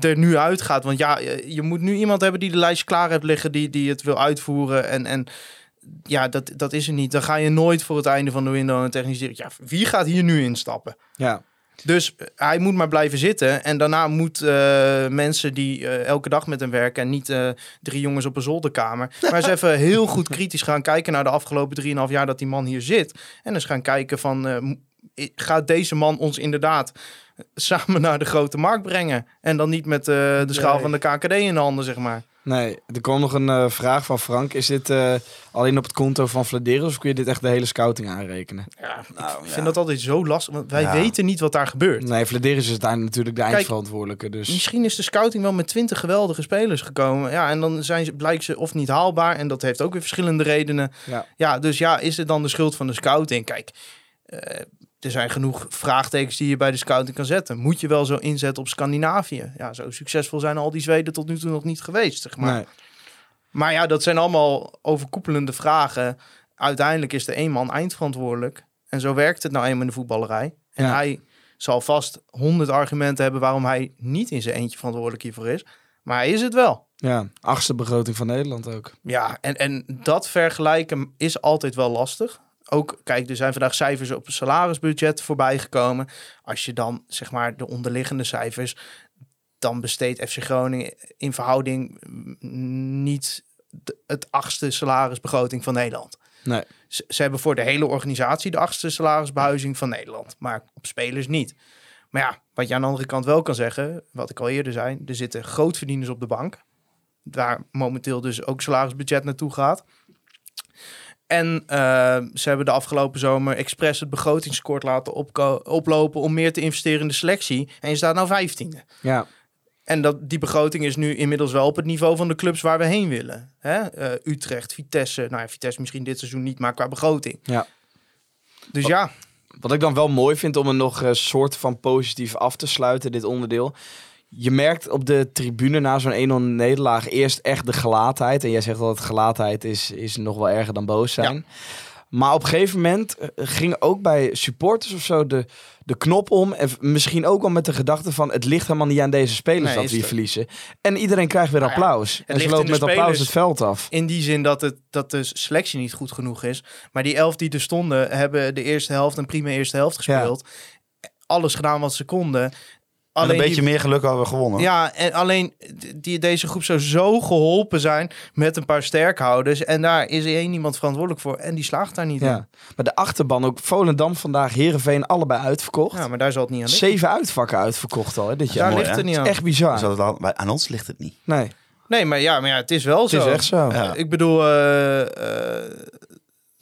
er nu uitgaat. Want ja, je, je moet nu iemand hebben die de lijst klaar heeft liggen, die, die het wil uitvoeren. En, en ja, dat, dat is er niet. Dan ga je nooit voor het einde van de window een technisch directeur. Ja, wie gaat hier nu instappen? Ja, Dus eh, hij moet maar blijven zitten. En daarna moet eh, mensen die eh, elke dag met hem werken... en niet drie jongens op een zolderkamer... maar eens even heel goed kritisch gaan kijken... naar de afgelopen 3,5 jaar dat die man hier zit. En eens gaan kijken van... gaat deze man ons inderdaad samen naar de grote markt brengen? En dan niet met de schaal Nee. van de KKD in de handen, zeg maar. Nee. Er kwam nog een eh, vraag van Frank. Is dit eh, alleen op het konto van Vladeris of kun je dit echt de hele scouting aanrekenen? Ja, ik Nou, vind ja. dat altijd zo lastig, want wij Ja. weten niet wat daar gebeurt. Nee, Vladeris is daar natuurlijk de Kijk, eindverantwoordelijke. Dus Misschien is de scouting wel met 20 geweldige spelers gekomen. Ja, en dan zijn ze, blijkt ze of niet haalbaar. En dat heeft ook weer verschillende redenen. ja. Ja, dus ja, is het dan de schuld van de scouting? Kijk, eh, er zijn genoeg vraagtekens die je bij de scouting kan zetten. Moet je wel zo inzetten op Scandinavië? Ja, zo succesvol zijn al die Zweden tot nu toe nog niet geweest, zeg maar. Nee. Maar ja, dat zijn allemaal overkoepelende vragen. Uiteindelijk is er één man eindverantwoordelijk. En zo werkt het nou eenmaal in de voetballerij. En Ja. hij zal vast honderd argumenten hebben waarom hij niet in zijn eentje verantwoordelijk hiervoor is. Maar hij is het wel. Ja, achtste begroting van Nederland ook. Ja, en, en dat vergelijken is altijd wel lastig. Ook, kijk, er zijn vandaag cijfers op het salarisbudget voorbij gekomen. Als je dan, zeg maar, de onderliggende cijfers... dan besteedt FC Groningen in verhouding mm, niet de- het achtste salarisbegroting van Nederland. Nee. Ze, ze hebben voor de hele organisatie de achtste salarisbehuizing van Nederland. Maar op spelers niet. Maar ja, wat je aan de andere kant wel kan zeggen... wat ik al eerder zei... er zitten grootverdieners op de bank. Waar momenteel dus ook salarisbudget naartoe gaat. En eh, ze hebben de afgelopen zomer expres het begrotingskort laten oplopen... om meer te investeren in de selectie. En je staat nou vijftiende. Ja, En dat, die begroting is nu inmiddels wel op het niveau van de clubs waar we heen willen. Hè? Eh, Utrecht, Vitesse. Nou ja, Vitesse misschien dit seizoen niet, maar qua begroting. ja. Dus ja, Wat ik dan wel mooi vind om er nog een soort van positief af te sluiten, dit onderdeel. Je merkt op de tribune na zo'n 1-0 nederlaag eerst echt de gelaatheid. En jij zegt dat gelaatheid is, is nog wel erger dan boos zijn. Maar op een gegeven moment eh, ging ook bij supporters of zo de, de knop om. En misschien ook wel met de gedachte van... het ligt helemaal niet aan deze spelers Nee, dat het- verliezen. En iedereen krijgt weer Nou ja, applaus. en ze de met applaus het veld af. In die zin dat, het, dat de selectie niet goed genoeg is. Maar die elf die er stonden, hebben de eerste helft een prima eerste helft gespeeld. Alles gedaan wat ze konden. En een beetje die- meer geluk hadden we gewonnen. Ja, en alleen die, deze groep zou zo geholpen zijn met een paar sterkhouders. En daar is één iemand verantwoordelijk voor. En die slaagt daar niet in. Ja. Maar de achterban ook. Volendam vandaag, Heerenveen, allebei uitverkocht. Ja, maar daar zal het niet aan liggen. Zeven uitvakken uitverkocht al hè, dit jaar. Daar mooi, ligt hè? het niet aan. Echt bizar. Dus dat het al- bij- aan ons ligt het niet. Nee, Nee, maar ja, maar ja, het is wel het zo. is echt zo. Ja. Ik bedoel, eh, eh,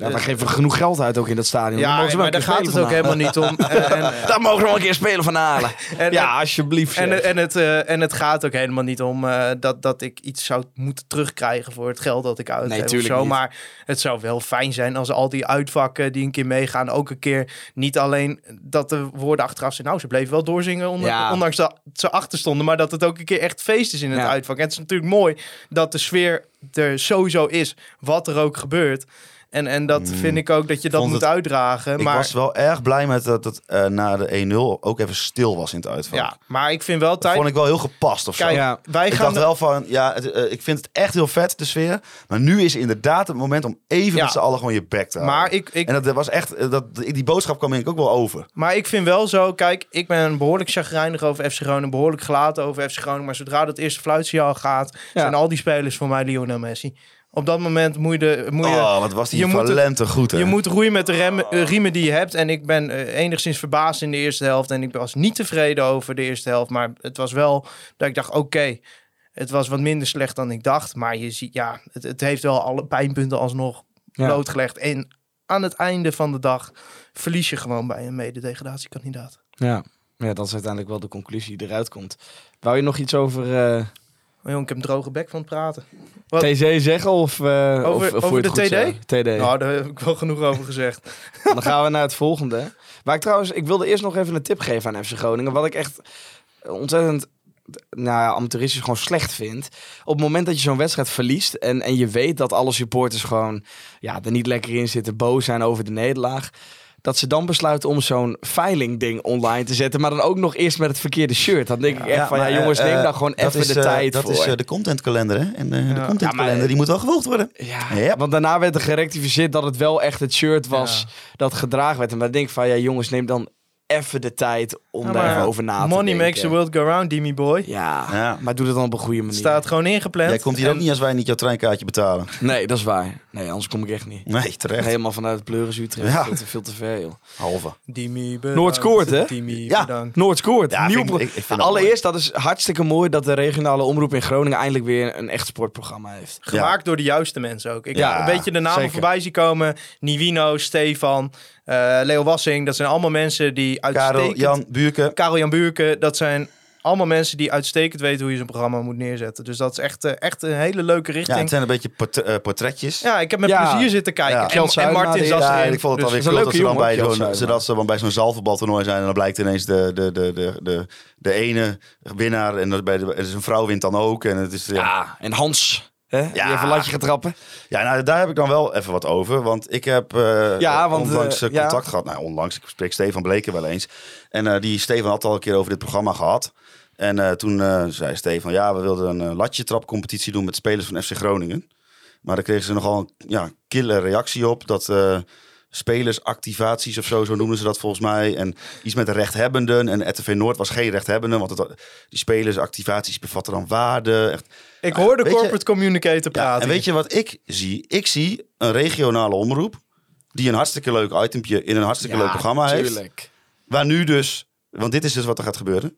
Ja, wij geven genoeg geld uit ook in dat stadion. Ja, maar daar gaat het ook helemaal niet om. En, en, Daar mogen we wel een keer spelen van halen. en, ja, alsjeblieft. En, en, het, eh, en het gaat ook helemaal niet om eh, dat, dat ik iets zou moeten terugkrijgen voor het geld dat ik uitgeef. Nee, of tuurlijk zo. niet. Maar het zou wel fijn zijn als al die uitvakken die een keer meegaan, ook een keer niet alleen dat de woorden achteraf zijn. Nou, ze bleven wel doorzingen, onder, Ja. ondanks dat ze achter stonden. Maar dat het ook een keer echt feest is in het Ja. uitvak. En het is natuurlijk mooi dat de sfeer er sowieso is, wat er ook gebeurt. En, en dat vind ik ook dat je dat moet het- uitdragen. Ik maar, was wel erg blij met dat het eh, na de 1-0 ook even stil was in het uitvak. ja, maar ik vind wel Dat tijd. vond ik wel heel gepast of zo. Kijk, Ja. wij Ik gaan dacht de- wel van, ja, het, eh, ik vind het echt heel vet, de sfeer. Maar nu is inderdaad het moment om even Ja. met z'n allen gewoon je bek te houden. Maar ik, ik, En dat, dat was echt, eh, dat, die boodschap kwam denk ik ook wel over. Maar ik vind wel zo, kijk, ik ben behoorlijk chagrijnig over FC Groningen, behoorlijk gelaten over FC Groningen. Maar zodra dat eerste fluitsignaal gaat, zijn al die spelers voor mij Lionel Messi. Op dat moment moet je, de, moet je, oh, wat was die je moet goed, hè? je moet roeien met de rem, eh, riemen die je hebt. En ik ben eh, enigszins verbaasd in de eerste helft. En ik was niet tevreden over de eerste helft. Maar het was wel dat ik dacht, oké, het was wat minder slecht dan ik dacht. Maar je ziet, ja, het, het heeft wel alle pijnpunten alsnog Ja. blootgelegd. En aan het einde van de dag verlies je gewoon bij een mededegradatiekandidaat. Ja. ja, dat is uiteindelijk wel de conclusie die eruit komt. Wou je nog iets over eh, Maar jong, ik heb een droge bek van het praten. Wat? TC zeggen? Of, eh, Over- of, de TD? zo? TD. Nou, daar heb ik wel genoeg over gezegd. Dan gaan we naar het volgende. Waar ik trouwens, ik wilde eerst nog even een tip geven aan FC Groningen. Wat ik echt ontzettend nou ja, amateuristisch gewoon slecht vind. Op het moment dat je zo'n wedstrijd verliest en, en je weet dat alle supporters gewoon ja, er niet lekker in zitten, boos zijn over de nederlaag. Dat ze dan besluiten om zo'n veiling ding online te zetten, maar dan ook nog eerst met het verkeerde shirt. Dan denk ik echt van, ja jongens, neem eh, daar gewoon dat even is, de eh, tijd dat voor. is eh, de contentkalender, hè? En de contentkalender, die moet wel gewoogd worden. Ja, Ja. want daarna werd er gerectificeerd dat het wel echt het shirt was dat gedragen werd. En dan denk ik van, ja jongens, neem dan even de tijd om Ja, daar maar even over na te Money denken. makes the world go round, Demi boy. Ja, Ja. maar doe het dan op een goede Het manier. staat gewoon ingepland. Jij komt hier ook niet als wij niet jouw treinkaartje betalen. Nee, dat is waar. Nee, anders kom ik echt niet. Nee, terecht. Helemaal vanuit het Pleuris Utrecht. Ja. Veel, te, veel te ver, joh. Halve. Dimi bedankt. Noord scoort, hè? Dimi Ja. bedankt. Noord scoort. Ja, Nieuw vind ik- vind dat Allereerst, dat is hartstikke mooi dat de regionale omroep in Groningen eindelijk weer een echt sportprogramma heeft. Gemaakt door de juiste mensen ook. Ik Ja, heb een beetje de namen zeker. voorbij zien komen. Nivino, Stefan, eh, Leo Wassing. Dat zijn allemaal mensen die uitstekend... Karel, Jan, Buurken. Karel Jan Buurken. Dat zijn allemaal mensen die uitstekend weten hoe je zo'n programma moet neerzetten. Dus dat is echt, eh, echt een hele leuke Ja, richting. het zijn een beetje port- eh, portretjes. Ja, ik heb met Ja. plezier zitten kijken. Ja. En, Martin zat Ja, ik vond het Dus- alweer een cool dat ze dan bij zo'n zodat ze dan bij zo'n zaalvoetbaltoernooi zijn en dan blijkt ineens de, de, de, de, de, de ene winnaar en dat bij de, dus een vrouw wint dan ook en het is ja, Ja, en Hans, hè, die Ja. even een latje gaat trappen. ja nou daar heb ik dan wel even wat over, want ik heb Ja, want, onlangs eh, ja. contact gehad. Nou, onlangs ik spreek Stefan Bleken wel eens en die Stefan had al een keer over dit programma gehad. En toen zei Stefan, ja, we wilden een uh, latje trapcompetitie doen met spelers van FC Groningen. Maar daar kregen ze nogal een ja, kille reactie op. Dat spelersactivaties of zo, zo noemden ze dat volgens mij. En iets met de rechthebbenden. En RTV Noord was geen rechthebbende, want het, die spelersactivaties bevatten dan waarde. Echt. Ik hoor de Weet je- corporate communicator Ja, praten. en weet je wat ik zie? Ik zie een regionale omroep die een hartstikke leuk itempje in een hartstikke leuk programma heeft. Waar nu dus, want dit is dus wat er gaat gebeuren.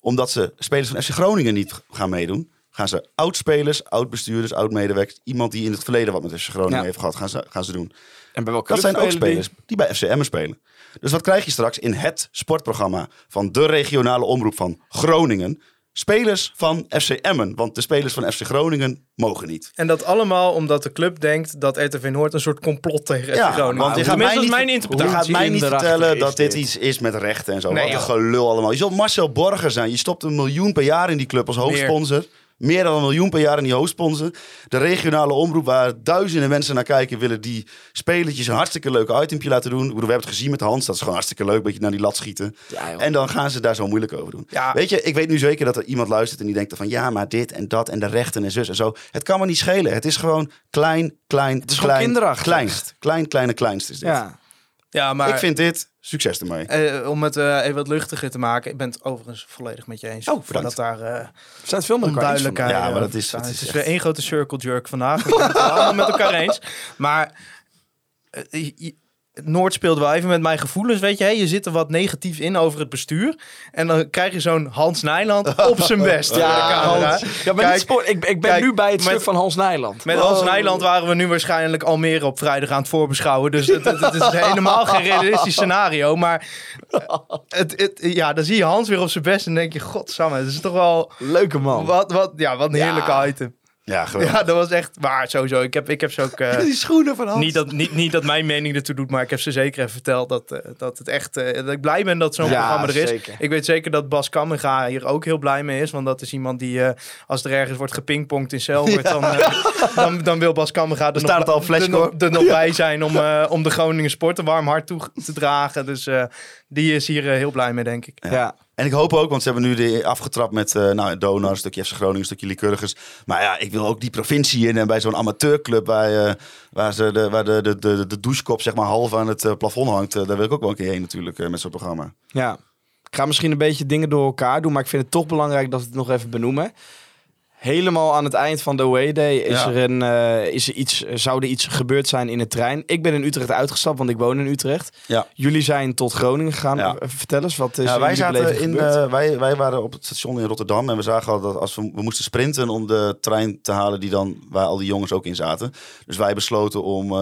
Omdat ze spelers van FC Groningen niet gaan meedoen, gaan ze oud-spelers, oud-bestuurders, oud-medewerkers, iemand die in het verleden wat met FC Groningen Ja. heeft gehad, gaan ze, gaan ze doen. En bij welke Dat zijn ook die? spelers die bij FCM spelen. Dus wat krijg je straks in het sportprogramma van de regionale omroep van Groningen? spelers van FC Emmen. Want de spelers van FC Groningen mogen niet. En dat allemaal omdat de club denkt dat RTV Noord een soort complot tegen FC Ja, Groningen want je gaat mij niet, mijn je interpretatie. gaat mij niet vertellen dat dit dit. iets is met rechten en zo. Nee, Wat een gelul allemaal. Je zult Marcel Borger zijn. Je stopt een miljoen per jaar in die club als hoofdsponsor. Meer. Dan een miljoen per jaar in die hoofdsponsor. De regionale omroep waar duizenden mensen naar kijken... willen die spelertjes een hartstikke leuk itempje laten doen. Ik bedoel, we hebben het gezien met Hans. Dat is gewoon hartstikke leuk. Een beetje naar die lat schieten. Ja, en dan gaan ze daar zo moeilijk over doen. Ja. Weet je, ik weet nu zeker dat er iemand luistert en die denkt van... ja, maar dit en dat en de rechten en zus en zo. Het kan me niet schelen. Het is gewoon klein, klein, is gewoon klein, kinderachtig. kleinst. Klein, kleine, kleinst is dit. Ja. Ja, maar Ik vind dit succes ermee. eh, om het eh, even wat luchtiger te maken. Ik ben het overigens volledig met je eens. Oh, bedankt. Dat daar eh We zijn het veel met elkaar eens van. onduidelijkheid Ja, maar dat is- het is weer één grote circle jerk vandaag. We zijn het allemaal met elkaar eens. Maar eh, je- Noord speelde wel even met mijn gevoelens, weet je. Hè? Je zit er wat negatief in over het bestuur. En dan krijg je zo'n Hans Nijland op zijn best. Ja, de camera. Ja, maar Kijk, dit spoor, ik, ik ben kijk, nu bij het met- stuk van Hans Nijland. Met Hans Nijland waren we nu waarschijnlijk Almere op vrijdag aan het voorbeschouwen. Dus het, het, het is helemaal geen realistisch scenario. Maar het, het, ja, dan zie je Hans weer op zijn best en denk je... Godsamme, het is toch wel... Leuke man. Wat, wat, ja, wat een Ja. heerlijke item. Ja, geweldig. Ja, dat was echt waar, sowieso. Ik heb, ik heb ze ook... eh, Die schoenen van Hans. niet, dat, niet, niet dat mijn mening ertoe doet, maar ik heb ze zeker even verteld dat, eh, dat het echt... eh, dat ik blij ben dat zo'n Ja, programma er is. zeker. Ik weet zeker dat Bas Kammerga hier ook heel blij mee is. Want dat is iemand die, als er ergens wordt gepingpongd in Selwoord, dan, eh, dan, dan wil Bas Kammerga er, Dan staat nog, het al flash er, nog, er nog bij zijn om, om de Groningen sport een warm hart toe te dragen. Dus die is hier heel blij mee, denk ik. Ja. En ik hoop ook, want ze hebben nu de afgetrapt met eh nou, Donar, stukje FC Groningen, stukje Lycurgus. Maar ja, ik wil ook die provincie in en bij zo'n amateurclub waar, eh, waar, ze de, waar de, de, de, douchekop zeg maar half aan het eh, plafond hangt. eh, daar wil ik ook wel een keer heen natuurlijk eh, met zo'n programma. Ja. Ik ga misschien een beetje dingen door elkaar doen, maar ik vind het toch belangrijk dat we het nog even benoemen. Helemaal aan het eind van de away day is Ja. er een, eh, is er iets, zou er iets gebeurd zijn in de trein. Ik ben in Utrecht uitgestapt, want ik woon in Utrecht. Ja. Jullie zijn tot Groningen gegaan. Ja. Eh, Vertel eens, wat is Ja, er wij, zaten in, gebeurd? eh, wij, wij waren op het station in Rotterdam en we zagen al dat als we, we moesten sprinten om de trein te halen die dan, waar al die jongens ook in zaten. Dus wij besloten om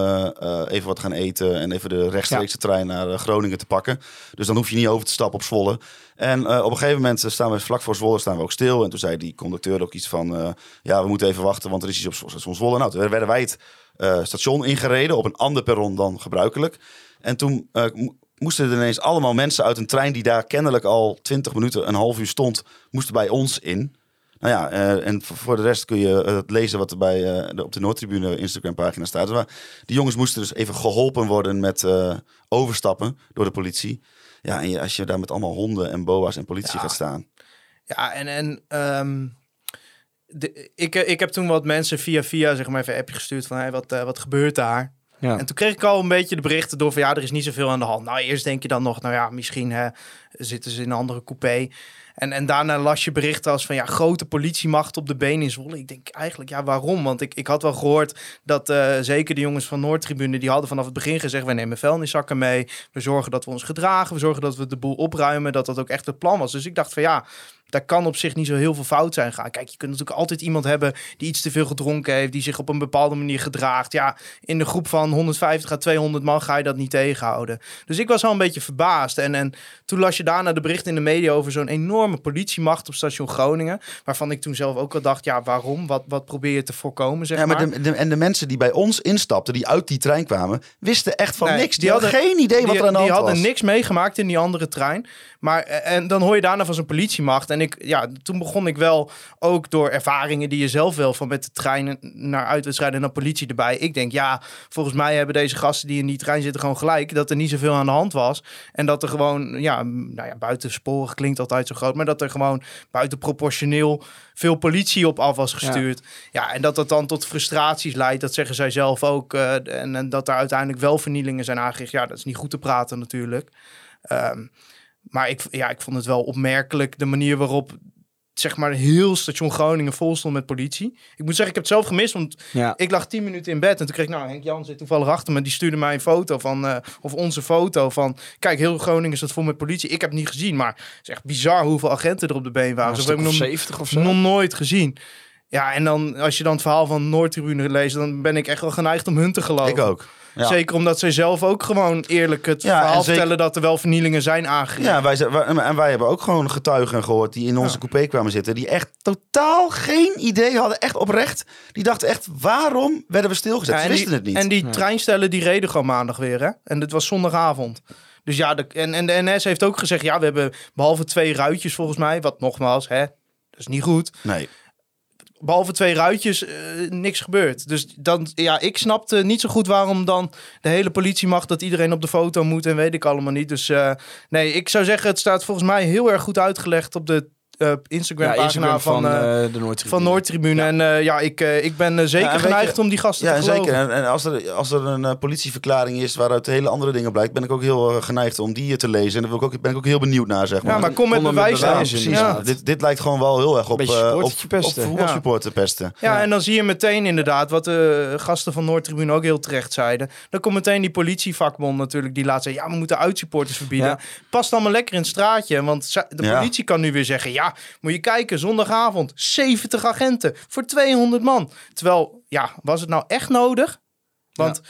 even wat gaan eten en even de rechtstreekse trein naar Groningen te pakken. Dus dan hoef je niet over te stappen op Zwolle. En eh, op een gegeven moment staan we vlak voor Zwolle staan we ook stil. En toen zei die conducteur ook iets van, eh, ja we moeten even wachten, want er is iets op station Zwolle. Nou, toen werden wij het eh, station ingereden op een ander perron dan gebruikelijk. En toen eh, mo- moesten er ineens allemaal mensen uit een trein die daar kennelijk al 20 minuten, een half uur stond, moesten bij ons in. Nou ja, eh, en voor de rest kun je eh, het lezen wat er bij, eh, op de Noordtribune Instagram pagina staat. Die jongens moesten dus even geholpen worden met eh, overstappen door de politie. Ja, en je, als je daar met allemaal honden en boa's en politie Ja. gaat staan. Ja, en, en ehm, de, ik, eh, ik heb toen wat mensen via via zeg maar even een appje gestuurd van hey, wat, eh, wat gebeurt daar? ja. En toen kreeg ik al een beetje de berichten door van ja, er is niet zoveel aan de hand. Nou, eerst denk je dan nog, nou ja, misschien hè, zitten ze in een andere coupé. En, en daarna las je berichten als van ja, grote politiemacht op de been in Zwolle. Ik denk eigenlijk, ja, waarom? Want ik, ik had wel gehoord dat eh, zeker de jongens van Noordtribune, die hadden vanaf het begin gezegd, wij nemen vuilniszakken mee. We zorgen dat we ons gedragen, we zorgen dat we de boel opruimen, dat dat ook echt het plan was. Dus ik dacht van ja, daar kan op zich niet zo heel veel fout zijn gaan. Kijk, je kunt natuurlijk altijd iemand hebben die iets te veel gedronken heeft, die zich op een bepaalde manier gedraagt. Ja, in de groep van 150 à 200 man ga je dat niet tegenhouden. Dus ik was al een beetje verbaasd. En, en toen las je daarna de berichten in de media over zo'n enorme politiemacht op station Groningen. Waarvan ik toen zelf ook al dacht, ja, waarom? Wat, wat probeer je te voorkomen, zeg Ja, maar maar. de, de- en de mensen die bij ons instapten, die uit die trein kwamen, wisten echt van Nee, niks. Die, die hadden geen idee wat die, er aan de hand die hadden was. niks meegemaakt in die andere trein. Maar eh, en dan hoor je daarna van zo'n politiemacht. En ik, ja, toen begon ik wel ook door ervaringen die je zelf wel van met de treinen naar uitwedstrijden en naar politie erbij. Ik denk, ja, volgens mij hebben deze gasten die in die trein zitten gewoon gelijk dat er niet zoveel aan de hand was. En dat er gewoon, ja, nou ja, buitensporig klinkt altijd zo groot, maar dat er gewoon buitenproportioneel veel politie op af was gestuurd. Ja, en dat dat dan tot frustraties leidt, dat zeggen zij zelf ook. eh, en, en dat er uiteindelijk wel vernielingen zijn aangericht. Ja, dat is niet goed te praten natuurlijk. Ehm, maar ik, ja, ik vond het wel opmerkelijk de manier waarop zeg maar heel station Groningen vol stond met politie. Ik moet zeggen, ik heb het zelf gemist, want ja. ik lag tien minuten in bed en toen kreeg ik, nou, Henk Jan zit toevallig achter me, die stuurde mij een foto van, eh, of onze foto van, kijk, heel Groningen is dat vol met politie. Ik heb het niet gezien, maar het is echt bizar hoeveel agenten er op de been waren. Zo stuk heb ik nog, 70 of zo. nog nooit gezien. Ja, en dan als je dan het verhaal van Noordtribune leest, dan ben ik echt wel geneigd om hun te geloven. Ik ook. Ja. Zeker omdat zij zelf ook gewoon eerlijk het Ja, verhaal zeker- vertellen dat er wel vernielingen zijn aangericht. Ja, wij, zijn- wij- en wij hebben ook gewoon getuigen gehoord die in onze coupé kwamen zitten. Die echt totaal geen idee hadden, echt oprecht. Die dachten echt, waarom werden we stilgezet? Ja, Ze en wisten die, het niet. En die treinstellen die reden gewoon maandag weer, hè? En dit was zondagavond. Dus ja, de, en, en de NS heeft ook gezegd, ja, we hebben behalve twee ruitjes volgens mij, wat nogmaals, hè, dat is niet goed. Nee. Behalve twee ruitjes, eh, niks gebeurd. Dus dan, ja, ik snapte niet zo goed waarom dan de hele politiemacht dat iedereen op de foto moet en weet ik allemaal niet. Dus eh, nee, ik zou zeggen, het staat volgens mij heel erg goed uitgelegd op de eh, Instagram-pagina Instagram van, van, eh, eh, de Noordtribune. van Noordtribune. En eh, ja, ik, eh, ik ben zeker Ja, geneigd je- om die gasten Ja, te geloven. zeker. En, en als, er, als er een eh, politieverklaring is waaruit hele andere dingen blijkt, ben ik ook heel geneigd om die te lezen. En daar wil ik ook, ben ik ook heel benieuwd naar, zeg maar. Ja, maar kom met bewijs aan. Ja. Dit, dit lijkt gewoon wel heel erg op, op, op pesten. voetbalsupporter pesten. Ja, en dan zie je meteen inderdaad, wat de gasten van Noordtribune ook heel terecht zeiden. Dan komt meteen die politievakbond natuurlijk, die laat zeggen, ja, we moeten uitsupporters verbieden. Ja. Past allemaal lekker in het straatje, want de Ja. politie kan nu weer zeggen, ja, moet je kijken, zondagavond, 70 agenten voor 200 man. Terwijl, ja, was het nou echt nodig? Want...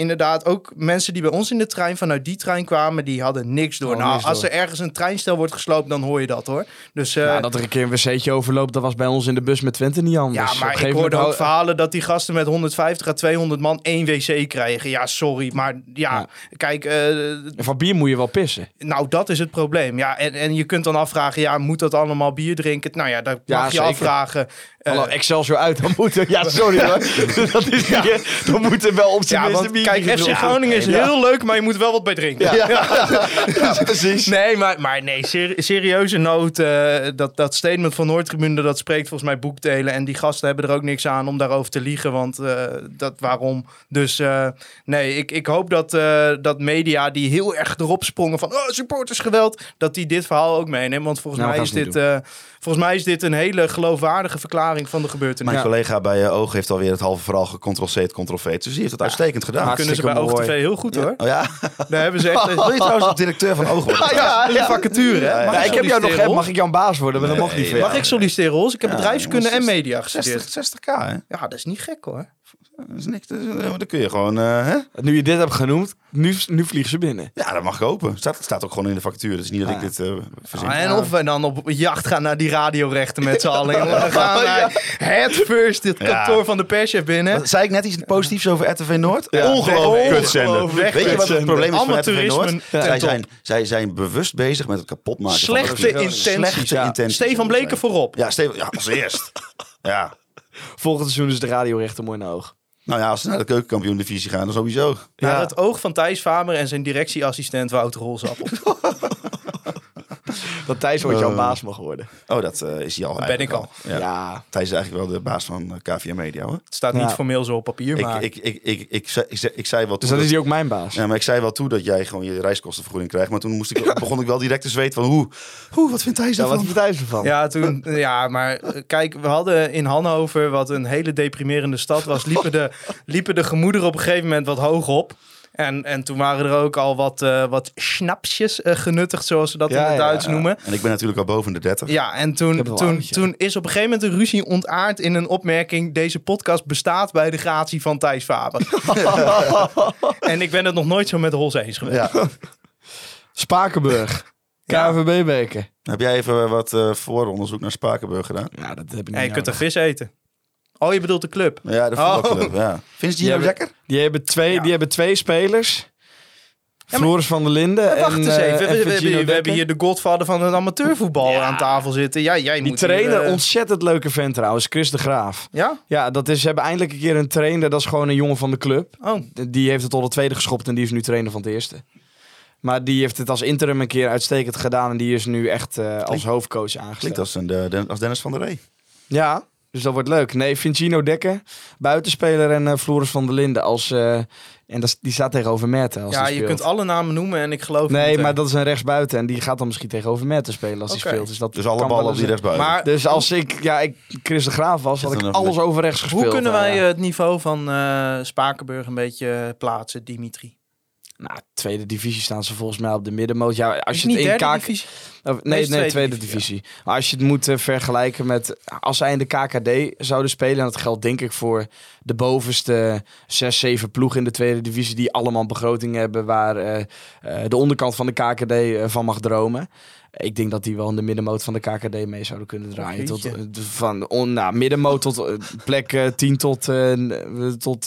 Inderdaad, ook mensen die bij ons in de trein vanuit die trein kwamen, die hadden niks door. Oh, nou, niks als door. er ergens een treinstel wordt gesloopt, dan hoor je dat hoor. Dus eh, Ja, dat er een keer een wc'tje overloopt, dat was bij ons in de bus met Twente niet anders. ja, maar ik hoorde ook verhalen dat die gasten met 150 à 200 man één wc krijgen. Ja, sorry, maar ja, Ja. kijk, eh, En Van bier moet je wel pissen. nou dat is het probleem. Ja, en, en je kunt dan afvragen, ja, moet dat allemaal bier drinken? Nou ja, dat Ja, mag je zeker. afvragen. Eh, Hallo, Excelsior uit, dan moet er... Ja, sorry hoor. dat is niet... Dan moet er wel op zijn ja, biertje kijk, FC gedronken Groningen is heel leuk, maar je moet wel wat bij drinken. precies. Nee, maar, maar nee, ser- serieuze noot. eh, dat, dat statement van Noordtribune, dat spreekt volgens mij boekdelen. En die gasten hebben er ook niks aan om daarover te liegen. Want eh, dat waarom? Dus eh, nee, ik, ik hoop dat, eh, dat media die heel erg erop sprongen van oh, supportersgeweld, dat die dit verhaal ook meenemen. Want volgens, Nou, mij is dit, eh, volgens mij is dit een hele geloofwaardige verklaring van de gebeurtenis. Mijn collega bij eh, Oog heeft alweer het halve verhaal gectrl-c, ctrl-v. Dus die heeft het uitstekend gedaan. Kunnen ze bij hartstikke OogTV heel goed hoor. Oh ja? Daar hebben ze echt Wil je trouwens directeur van Oog worden? ja, een vacature. Hè? Ja, ja. Mag Ja, ik heb jou nog... Mag ik jouw baas worden? Maar dat mocht niet Mag jou. ik solliciteren, Hols? Ik heb Ja, bedrijfskunde en 60 media gestudeerd. 60, 60k, hè? Ja, dat is niet gek hoor. Dat is niks. Dan kun je gewoon, eh, hè? Nu je dit hebt genoemd, nu, nu vliegen ze binnen. Ja, dat mag ik hopen. Het staat, staat ook gewoon in de factuur. Is niet dat ik Ja. dit eh verzin. Ah, en of we dan op jacht gaan naar die radiorechten met z'n allen. We gaan naar het first, het Ja. kantoor van de perschef binnen. Wat, zei ik net iets positiefs over RTV Noord? Ja. Ongelooflijk kutzender. Weet je wat het probleem is van Amateurisme RTV Noord? Zij zijn, zij zijn bewust bezig met het kapotmaken van Slechte de intenties. Slechte Ja. intenties. Stefan Bleken voorop. Ja, Steven, ja, als eerst. ja. Volgend seizoen is de radiorechter mooi naar oog. Nou ja, als ze naar de keukenkampioen divisie gaan, dan sowieso. Naar Ja. het oog van Thijs Faber en zijn directieassistent Wouter Holzappel. Dat Thijs wordt jouw Eh. baas mag worden. Oh, dat eh, is hij al. ben eigenlijk ik al. Ja. Ja. Thijs is eigenlijk wel de baas van eh, KVM Media, hoor. Het staat Ja. niet formeel zo op papier, maar... Ik, ik, ik, ik, ik, zei, ik, zei, ik zei wel Dus toe dan is dat- hij ook mijn baas. Ja, maar ik zei wel toe dat jij gewoon je reiskostenvergoeding krijgt. Maar toen moest ik, begon ik wel direct te zweten van hoe, hoe wat vindt Thijs Ja, wat daarvan? vindt Thijs ervan? Ja, toen, ja, maar eh, kijk, we hadden in Hannover, wat een hele deprimerende stad was, liepen de, liepen de gemoederen op een gegeven moment wat hoog op. En, en toen waren er ook al wat, eh, wat schnapsjes eh, genuttigd, zoals ze dat Ja, in het Duits Ja, noemen. En ik ben natuurlijk al boven de 30. Ja, en toen, toen, toen is op een gegeven moment een ruzie ontaard in een opmerking. Deze podcast bestaat bij de gratie van Thijs Faber. en ik ben het nog nooit zo met Hols eens geweest. Ja. Spakenburg. Ja. KVB-beker. Heb jij even wat eh, vooronderzoek naar Spakenburg gedaan? Ja, dat heb ik niet Ja, je kunt er vis eten. Oh, je bedoelt de club? Ja, de Oh. voetbalclub. Ja. Vind je die Die nou hebben- lekker? Die hebben twee, Ja. die hebben twee spelers. maar- Floris van der Linden en, Wacht eens eh, even. We, en we- we- Virginio we hebben hier de godvader van het amateurvoetbal Ja. aan tafel zitten. Ja, jij Die moet hier, trainer, eh, ontzettend leuke vent trouwens, Chris de Graaf. Ja? Ja, dat is, ze hebben eindelijk een keer een trainer, dat is gewoon een jongen van de club. Oh, Die heeft het tot de tweede geschopt en die is nu trainer van het eerste. Maar die heeft het als interim een keer uitstekend gedaan en die is nu echt eh, als hoofdcoach aangesteld. Klinkt als, een, de, de- als Dennis van der Ree. Ja, dus dat wordt leuk. Nee, Vincino Dekker, buitenspeler en eh, Floris van der Linden als... eh, en dat, die staat tegenover Merten als ja, je kunt alle namen noemen en ik geloof Nee, niet, eh. maar dat is een rechtsbuiten en die gaat dan misschien tegenover Merten spelen als hij speelt. Dus, dat Dus alle ballen op die rechtsbuiten. Maar Dus als ik, ja, ik Chris de Graaf was, had ik alles over rechts gespeeld. hoe kunnen eh, wij ja. het niveau van eh, Spakenburg een beetje plaatsen, Dimitri? Nou, tweede divisie staan ze volgens mij op de middenmoot. Ja, als je het in divisie? Of, Nee, nee, tweede tweede divisie. Maar als je het moet eh, vergelijken met... Als zij in de KKD zouden spelen... en dat geldt denk ik voor de bovenste zes, zeven ploegen in de tweede divisie... die allemaal begroting hebben... waar eh, eh, de onderkant van de KKD van mag dromen. Ik denk dat die wel in de middenmoot van de KKD mee zouden kunnen draaien. Tot, van on, nou, middenmoot tot plek eh, 10 tot... tot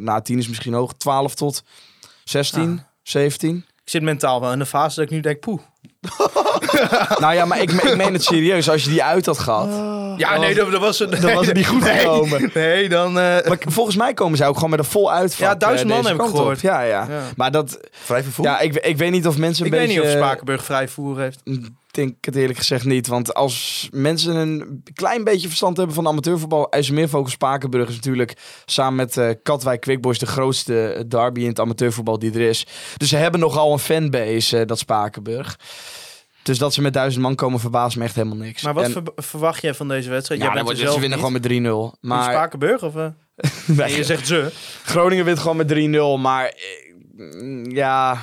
nou, 10 is misschien hoog. 12 tot 16, 17. Ik zit mentaal wel in de fase dat ik nu denk, poeh. nou ja, maar ik, ik meen het serieus. Als je die uit had gehad... Ja, nee, dat, dat was, het Dan was het niet goed gekomen. Nee, dan... eh, Maar volgens mij komen ze ook gewoon met een vol uitvak. Ja, duizend eh, man deze heb ik kant op. gehoord. Ja, ja, Ja. Maar dat... Vrij vervoer? Ja, ik, ik weet niet of mensen ik een weet niet beetje... of Spakenburg vrij voer heeft. Ik denk het eerlijk gezegd niet. Want als mensen een klein beetje verstand hebben van amateurvoetbal... IJsselmeervogel Spakenburg is natuurlijk samen met eh, Katwijk Quickboys... de grootste derby in het amateurvoetbal die er is. Dus ze hebben nogal een fanbase, eh, dat Spakenburg. Dus dat ze met duizend man komen verbaast me echt helemaal niks. Maar wat En- ver- verwacht jij van deze wedstrijd? ja, wordt, ze winnen niet. gewoon met 3-0. In Maar Spakenburg? Of, eh? Nee, je zegt ze. Groningen wint gewoon met 3-0. Maar eh, ja,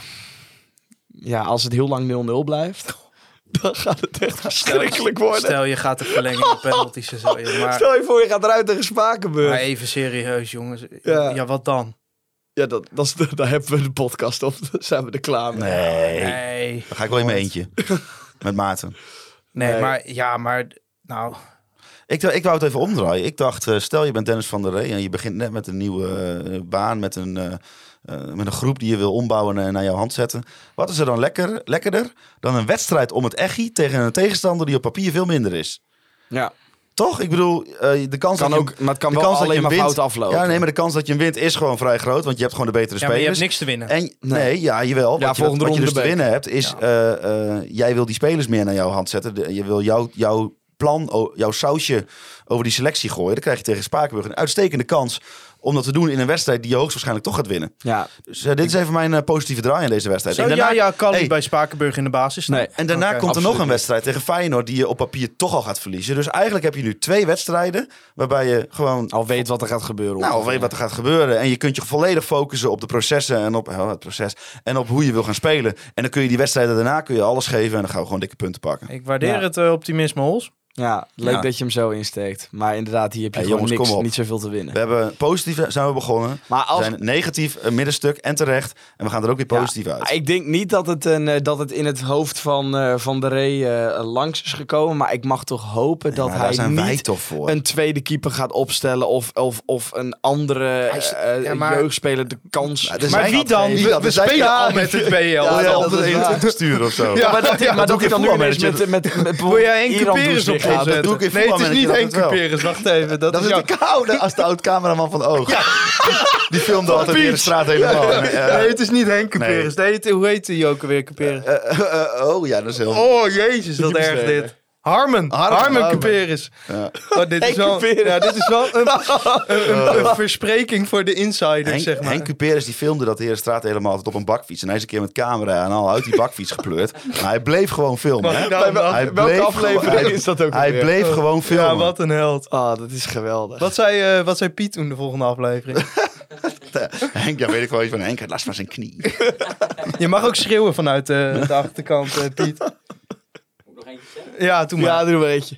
ja, als het heel lang 0-0 blijft, dan gaat het echt verschrikkelijk worden. Stel, je gaat de verlenging en penalties en zo. Maar, Stel je voor, je gaat eruit tegen Spakenburg. maar even serieus, jongens. Ja. Ja, wat dan? Ja, dat, dat is de, daar hebben we de podcast op. Zijn we er klaar mee. Nee. Nee. Dan ga ik wel in mijn eentje. Met Maarten. Nee, Nee. maar ja, maar nou, Ik, ik wou het even omdraaien. Ik dacht, eh, stel je bent Dennis van der Rey en je begint net met een nieuwe eh, baan, met een, eh, eh, met een groep die je wil ombouwen en naar jouw hand zetten. Wat is er dan lekker, lekkerder dan een wedstrijd om het echi tegen een tegenstander die op papier veel minder is? Ja, Toch? Ik bedoel, eh, de kans kan dat je, ook, maar het kan de wel kans dat je alleen maar fout aflopen. Ja, nee, maar de kans dat je hem wint is gewoon vrij groot, want je hebt gewoon de betere ja, maar je spelers. hebt niks te winnen. En, nee. ja, jawel. Ja, wat je, volgende wat je dus te winnen hebt, is... eh, eh, jij wil die spelers meer naar jouw hand zetten. De- je wil jouw, jouw plan, jouw sausje over die selectie gooien. Dan krijg je tegen Spakenburg een uitstekende kans... om dat te doen in een wedstrijd die je hoogstwaarschijnlijk toch gaat winnen. Ja, Dus eh, dit is even mijn eh, positieve draai in deze wedstrijd. Zou En ja, daarna- ja, Calli Hey, bij Spakenburg in de basis staan? Nee. en daarna komt er Absoluut nog een wedstrijd tegen Feyenoord... die je op papier toch al gaat verliezen. Dus eigenlijk heb je nu twee wedstrijden... waarbij je gewoon al weet wat er gaat gebeuren. nou, ongeveer. weet wat er gaat gebeuren. En je kunt je volledig focussen op de processen en op oh, het proces. En op hoe je wil gaan spelen. En dan kun je die wedstrijden daarna kun je alles geven. En dan gaan we gewoon dikke punten pakken. Ik waardeer Ja. het eh, optimisme, Hols. Ja, leuk Ja. dat je hem zo insteekt. Maar inderdaad, hier heb je Hey, gewoon jongens, niks, kom op. niet zoveel te winnen. We hebben positief zijn we begonnen. Maar We als, zijn negatief een middenstuk en terecht. En we gaan er ook weer positief Ja, uit. maar Ik denk niet dat het, een, eh, dat het in het hoofd van, eh, van de Rey eh, langs is gekomen. Maar ik mag toch hopen dat maar hij niet een tweede keeper gaat opstellen. Of, of, of een andere eh, ja, maar- jeugdspeler de kans. Maar zijn wie dat dan? geen- We, dat spelen Ja, al met het BL. Ja, Ja, dat dat te sturen of zo. Ja, maar dat, ja, maar doe dat ik dan nu met, met, met, Wil jij Iran Cuperus Doeswig gaat. opzetten? doe ik in Nee, het is niet Henk. Cuperus. Wacht even. Dat, Dat is is de koude als de oud-cameraman van oog. Die filmde altijd weer de straat helemaal. En, eh, Nee, het is niet Henk Cuperus. Nee. het- hoe heet die ook alweer Cuperus? eh, eh, oh ja, dat is heel... Oh, jezus, wat erg dit. Harmen. Harmen, Harmen. Cuperus. Ja. Oh, dit, is wel, ja, dit is wel een, een, een, een verspreking voor de insiders, Henk, zeg maar. Henk Cuperus die filmde dat de hele straat helemaal altijd op een bakfiets. En hij is een keer met camera en al uit die bakfiets gepleurd. Maar hij bleef gewoon filmen. hè? Nou? Hij Welke bleef aflevering gewoon- hij- is dat ook Hij bleef gewoon filmen. ja, wat een held. Oh, dat is geweldig. Wat zei, eh, wat zei Piet toen de volgende aflevering? Henk, ja, weet ik wel iets van Henk. Hij last van zijn knie. Je mag ook schreeuwen vanuit eh, de achterkant, eh, Piet. Moet ik nog eentje zeggen? Ja, toen maar. Ja, doe maar eentje.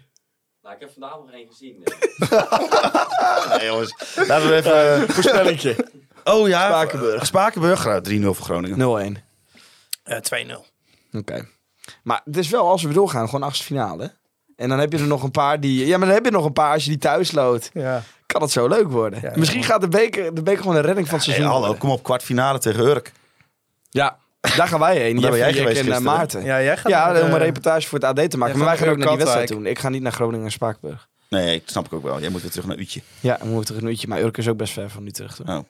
Nou, ik heb vandaag nog één gezien. Nee, jongens. Laten we even... eh, Voorspellingje. Oh ja. Spakenburg. Spakenburg. Graag 3-0 voor Groningen. 0-1. Eh, 2-0. Oké. Maar het is wel, als we doorgaan, gewoon achtste finale. En dan heb je er nog een paar die... Ja, maar dan heb je nog een paar als je die thuis loopt. Ja. Kan het zo leuk worden. Ja, Misschien gaat de beker, de beker gewoon een redding van het Hey, seizoen hallo, worden. kom op. Kwartfinale tegen Urk. Ja, daar gaan wij heen. Daar ben jij geweest en eh? Maarten. ja, jij gaat Ja, naar om een reportage voor het AD te maken. Maar wij gaan ook naar naar die wedstrijd doen. Ik ga niet naar Groningen en Spakenburg. Nee, dat snap ik ook wel. Jij moet weer terug naar Utje. Ja, we moeten terug een uurtje. Maar Urk is ook best ver van Utrecht. Hoor. Oh.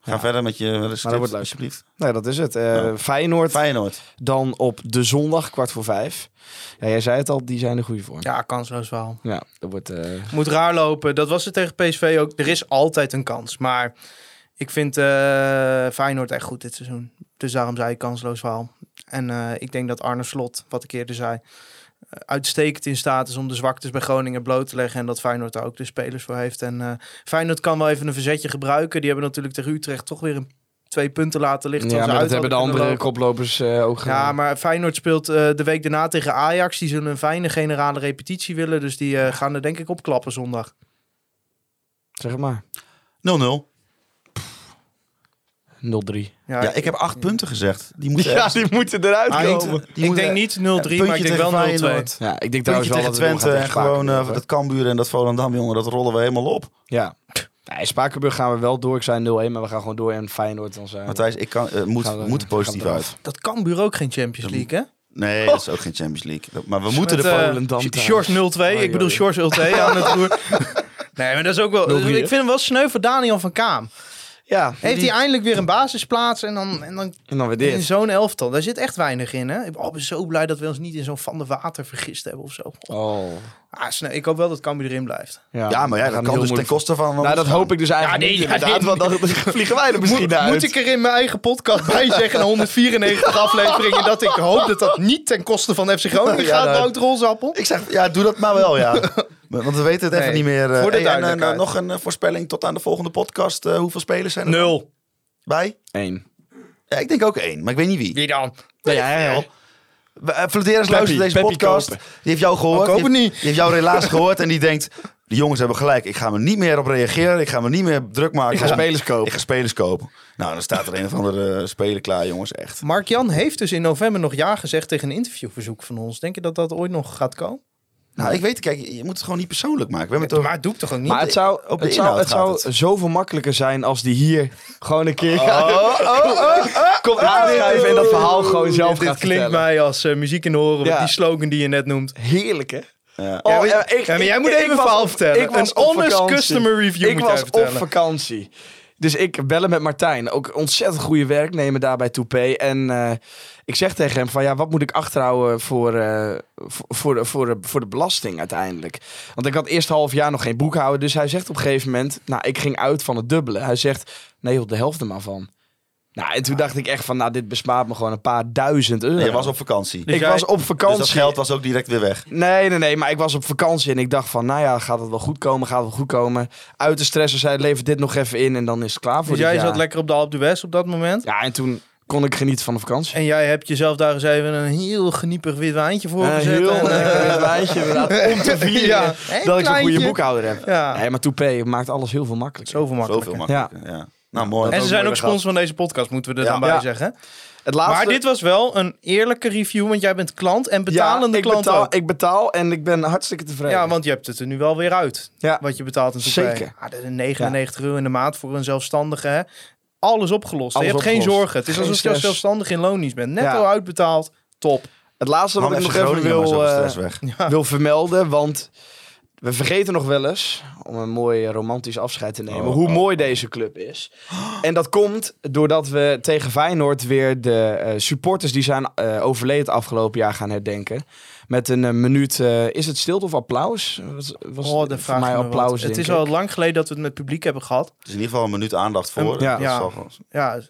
Ga Ja. verder met je met de wordt alsjeblieft. Nee, dat is het. Eh, Ja. Feyenoord Feyenoord. dan op de zondag, kwart voor vijf. Ja, jij zei het al, die zijn de goede vorm. Ja, kansloos verhaal. Ja, dat wordt... eh, Moet raar lopen. Dat was het tegen PSV ook. Er is altijd een kans. Maar ik vind eh, Feyenoord echt goed dit seizoen. Dus daarom zei ik kansloos verhaal. En eh, ik denk dat Arne Slot, wat ik eerder zei, eh, uitstekend in staat is om de zwaktes bij Groningen bloot te leggen. En dat Feyenoord daar ook de spelers voor heeft. En eh, Feyenoord kan wel even een verzetje gebruiken. Die hebben natuurlijk tegen Utrecht toch weer een twee punten laten liggen. Ja, maar dat hebben de andere lopen. koplopers eh, ook gedaan. Ja, maar Feyenoord speelt eh, de week daarna tegen Ajax. Die zullen een fijne generale repetitie willen. Dus die eh, gaan er denk ik opklappen zondag. Zeg het maar. 0-0. 0-3. Ja, ik heb acht punten gezegd. Die moeten Ja, die moeten eruit Eind- komen. die ik moeten- denk niet 0-3, Puntje maar ik denk wel 0-2. Feyenoord. Ja, ik denk Puntje trouwens wel tegen dat Twente en gewoon eh, dat Cambuur en dat Volendam, jongen, dat rollen we helemaal op. Ja. Nee, Spakenburg gaan we wel door. Ik zei 0-1, maar we gaan gewoon door en Feyenoord dan zijn. Matthijs, ik kan, eh, moet, Gaan we- moet positief uit. Dat kan bureau ook geen Champions League, hè? Nee, dat is ook geen Champions League. Maar we moeten Met, er eh, Volendam thuis. Shores 02, ik bedoel. Shores 02 aan het roer. Nee, maar dat is ook wel... 0-3, ik vind hem wel sneu voor Daniel van Kaam. Ja, Heeft hij eindelijk weer een basisplaats en dan, en dan en dan weer in zo'n elftal. Daar zit echt weinig in, hè? Ik oh, ik ben zo blij dat we ons niet in zo'n Van de Water vergist hebben of zo. Oh. Ah, sneu. Ik hoop wel dat Cambuur erin blijft. Ja, maar ja, dat kan dus ten koste van... Nou, dat hoop ik dus eigenlijk Ja, nee, niet ja, inderdaad, nee. want dan vliegen wij er misschien Moet, uit. moet ik er in mijn eigen podcast bij zeggen, na 194 afleveringen, dat ik hoop dat dat niet ten koste van FC Groningen Ja, gaat, nou, Wout Rolsappel? Ik zeg, ja, doe dat maar wel, ja. Want we weten het even Nee, niet meer. eh. voor de Hey, en, eh, duidelijkheid. nog een eh, voorspelling tot aan de volgende podcast. Hoeveel spelers zijn er Nul. bij? Eén. Ja, ik denk ook één, maar ik weet niet wie. Wie dan? Ja, ja, ja. Luistert deze Peppy podcast. kopen. Die heeft jou gehoord. Ik hoop die, heeft, niet. die heeft jou relaas gehoord en die denkt... Die jongens hebben gelijk. Ik ga me niet meer op reageren. Ik ga me niet meer druk maken. Ik ga spelers kopen. Ik ga spelers kopen. Nou, dan staat er een of andere uh, speler klaar, jongens. Echt. Mark-Jan heeft dus in november nog ja gezegd tegen een interviewverzoek van ons. Denk je dat dat ooit nog gaat komen? Nou, ik weet, kijk, je moet het gewoon niet persoonlijk maken. We hebben het Maar over... doe ik toch ook niet? Maar het zou, op de het zou, het zou het. zoveel makkelijker zijn als die hier gewoon een keer komt aanschrijven en dat verhaal gewoon zelf Dit gaat klinkt vertellen. mij als eh, muziek in de oren. met Ja. Die slogan die je net noemt. Heerlijk, hè? Ja. Oh, Ja, maar- ik- ja, maar jij ik- moet ik even een verhaal op- vertellen. Ik was Een op honest vakantie. customer review Ik moet was jij op vakantie. Dus ik bellen met Martijn. Ook ontzettend goede werknemer daar bij Toupé. En eh, ik zeg tegen hem van ja, wat moet ik achterhouden voor, eh, voor, voor, de, voor, de, voor de belasting uiteindelijk? Want ik had eerst half jaar nog geen boekhouden. Dus hij zegt op een gegeven moment, nou ik ging uit van het dubbele. Hij zegt, nee joh, de helft er maar van. Nou, en toen dacht ik echt van, nou dit bespaart me gewoon een paar duizend euro. Je was op vakantie. Dus ik jij- was op Dus vakantie. dat geld was ook direct weer weg. Nee, nee, nee, maar ik was op vakantie en ik dacht van, nou ja, gaat het wel goed komen, gaat het wel goed komen. Uit de stressen zei, lever dit nog even in en dan is het klaar voor Dus jij jaar. zat lekker op de Alpe d'Huez op dat moment. Ja, en toen kon ik genieten van de vakantie. En jij hebt jezelf daar eens even een heel geniepig wit wijntje voor Een gezet. heel en, eh, wit wijntje, inderdaad, om te vieren Ja, dat een ik zo'n goede boekhouder heb. Ja. Nee, maar Toupé maakt alles heel veel makkelijker. Zoveel makkelijker. Zoveel makkelijker. Ja. Nou, mooi. En ze zijn ook sponsor van deze podcast, moeten we er Ja. dan bij Ja. zeggen. Het laatste... Maar dit was wel een eerlijke review, want jij bent klant en betalende ja, ik klant betaal, ook. ik betaal en ik ben hartstikke tevreden. Ja, want je hebt het er nu wel weer uit. Ja. Wat je betaalt in Toupé. Zeker. Ah, dat is 99 euro in de maand voor een zelfstandige. Hè? Alles opgelost. Alles je hebt geen zorgen. Het is Geen alsof je zelfstandig in loondienst bent. Netto Ja. uitbetaald. Top. Het laatste wat ik nog even wil, eh, wil vermelden, want we vergeten nog wel eens, om een mooi romantisch afscheid te nemen, Oh, hoe oh, mooi deze club is. En dat komt doordat we tegen Feyenoord weer de eh, supporters die zijn eh, overleden het afgelopen jaar gaan herdenken. Met een eh, minuut, eh, is het stilte of applaus? Was, was Oh, de voor mij applaus, Het is al lang geleden dat we het met publiek hebben gehad. Dus in ieder geval een minuut aandacht voor. Ja. Ja. Ja,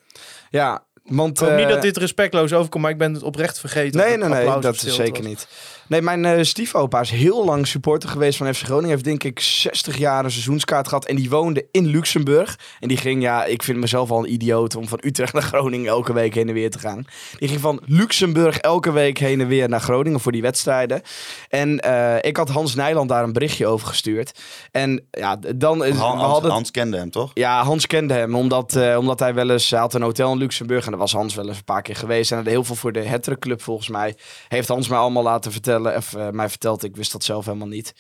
Ja, want... ik hoop niet eh, dat dit respectloos overkomt, maar ik ben het oprecht vergeten. Nee, nee, nee, dat is zeker was. niet. Nee, mijn eh stiefopa is heel lang supporter geweest van FC Groningen. Heeft denk ik 60 jaar een seizoenskaart gehad. En die woonde in Luxemburg. En die ging, ja, ik vind mezelf al een idioot om van Utrecht naar Groningen elke week heen en weer te gaan. Die ging van Luxemburg elke week heen en weer naar Groningen voor die wedstrijden. En eh, ik had Hans Nijland daar een berichtje over gestuurd. En ja, dan... Hans, hadden Hans kende hem, toch? ja, Hans kende hem, omdat, eh, omdat hij wel eens... Hij had een hotel in Luxemburg en daar was Hans wel eens een paar keer geweest. En heel veel voor de Hattrick Club volgens mij. Heeft Hans mij allemaal laten vertellen, of eh, mij verteld, ik wist dat zelf helemaal niet.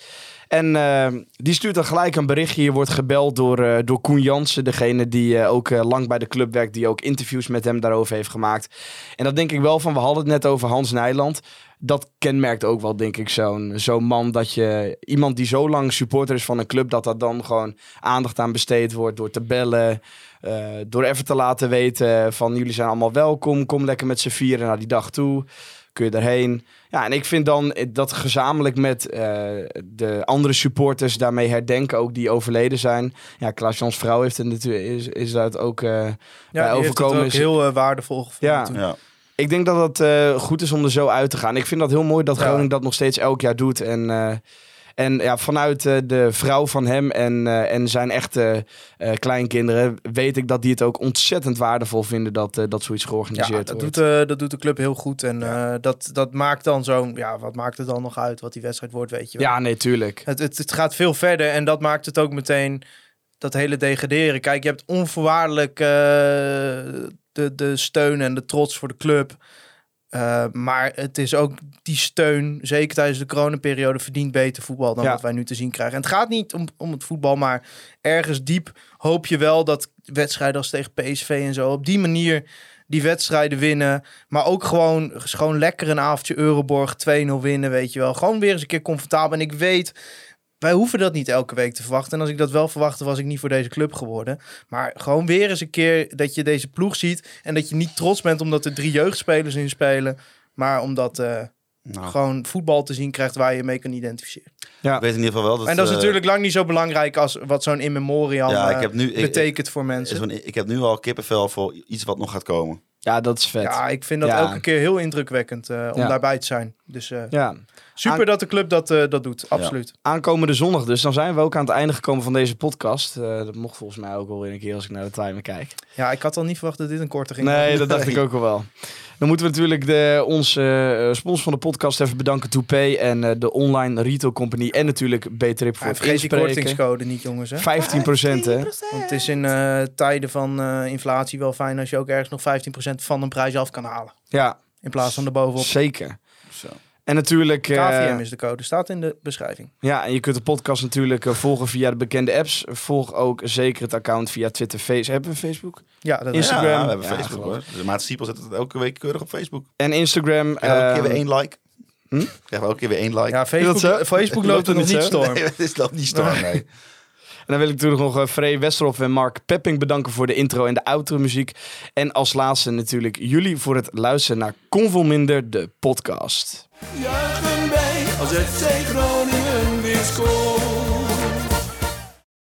En eh, die stuurt dan gelijk een berichtje. Je wordt gebeld door, eh, door Koen Jansen, degene die ook lang bij de club werkt. Die ook interviews met hem daarover heeft gemaakt. En dat denk ik wel van, we hadden het net over Hans Nijland. Dat kenmerkt ook wel, denk ik, zo'n zo'n man. Dat je iemand die zo lang supporter is van een club, dat dat dan gewoon aandacht aan besteed wordt door te bellen. door even te laten weten van jullie zijn allemaal welkom. Kom lekker met z'n vieren naar die dag toe. Kun je erheen. Ja, en ik vind dan dat gezamenlijk met eh, de andere supporters daarmee herdenken, ook die overleden zijn. Ja, Klaas-Jans vrouw heeft het natuurlijk, is, is dat ook eh, Ja, bij het overkomen. ook is- heel eh, waardevol gevonden Ja. toen. Ja. ik denk dat het eh, goed is om er zo uit te gaan. Ik vind dat heel mooi dat Ja. Groningen dat nog steeds elk jaar doet. En, eh, En ja, vanuit eh, de vrouw van hem en, eh, en zijn echte eh, kleinkinderen weet ik dat die het ook ontzettend waardevol vinden dat, dat zoiets Ja, georganiseerd dat wordt. doet, dat doet de club heel goed. En dat, dat maakt dan zo'n... Ja, wat maakt het dan nog uit wat die wedstrijd wordt, weet je wel. ja, nee, tuurlijk. Het, het, het gaat veel verder en dat maakt het ook meteen dat hele degraderen. Kijk, je hebt onvoorwaardelijk de, de steun en de trots voor de club. Eh, maar het is ook die steun, zeker tijdens de coronaperiode, verdient beter voetbal dan Ja. wat wij nu te zien krijgen. En het gaat niet om, om het voetbal, maar ergens diep hoop je wel dat wedstrijden als tegen PSV en zo op die manier die wedstrijden winnen. Maar ook gewoon, gewoon lekker een avondje Euroborg 2-0 winnen, weet je wel. Gewoon weer eens een keer comfortabel. En ik weet, wij hoeven dat niet elke week te verwachten. En als ik dat wel verwachtte, was ik niet voor deze club geworden. Maar gewoon weer eens een keer dat je deze ploeg ziet. En dat je niet trots bent omdat er drie jeugdspelers in spelen. Maar omdat eh Nou, gewoon voetbal te zien krijgt waar je mee kan identificeren. ik weet in ieder geval wel dat... en dat is eh, natuurlijk lang niet zo belangrijk als wat zo'n in memoriam Ja, ik eh, heb nu... ik- betekent voor mensen. ik heb nu al kippenvel voor iets wat nog gaat komen. Ja, dat is vet. Ja, ik vind dat Ja. elke keer heel indrukwekkend eh, om Ja. daarbij te zijn. Dus eh, Ja. super Aan- dat de club dat, eh, dat doet, absoluut. Aankomende zondag dus. Dan zijn we ook aan het einde gekomen van deze podcast. Dat mocht volgens mij ook wel weer een keer als ik naar de timer kijk. Ja, ik had al niet verwacht dat dit een korte ging Nee, dat dacht ik ook al wel. Dan moeten we natuurlijk de, onze eh, sponsor van de podcast even bedanken. Toupay en eh, de online retail company. En natuurlijk B-Trip voor Ja, het vergeet die kortingscode niet, jongens. Hè? 15 procent hè. Want het is in eh, tijden van eh, inflatie wel fijn als je ook ergens nog 15% van een prijs af kan halen. Ja, In plaats van erbovenop. zeker. En natuurlijk... eh, KVM is de code, staat in de beschrijving. Ja, en je kunt de podcast natuurlijk eh, volgen via de bekende apps. Volg ook zeker het account via Twitter, Facebook. Hebben we Facebook? Ja, dat Instagram. Ja, we hebben Ja, Facebook hoor. Dus Maat Siepel zet het elke week keurig op Facebook. En Instagram. Elke keer ehm, weer één like. hm? Krijgen we elke keer weer één like. Ja, Facebook? Facebook Loopt loopt er nog niet storm. Nee, het is loopt niet storm, nee. Dan wil ik natuurlijk nog uh, Frey en Mark Pepping bedanken voor de intro en de outro muziek. En als laatste natuurlijk jullie voor het luisteren naar Convolminder, de podcast. Juichen wij als FC Groningen weer scoort.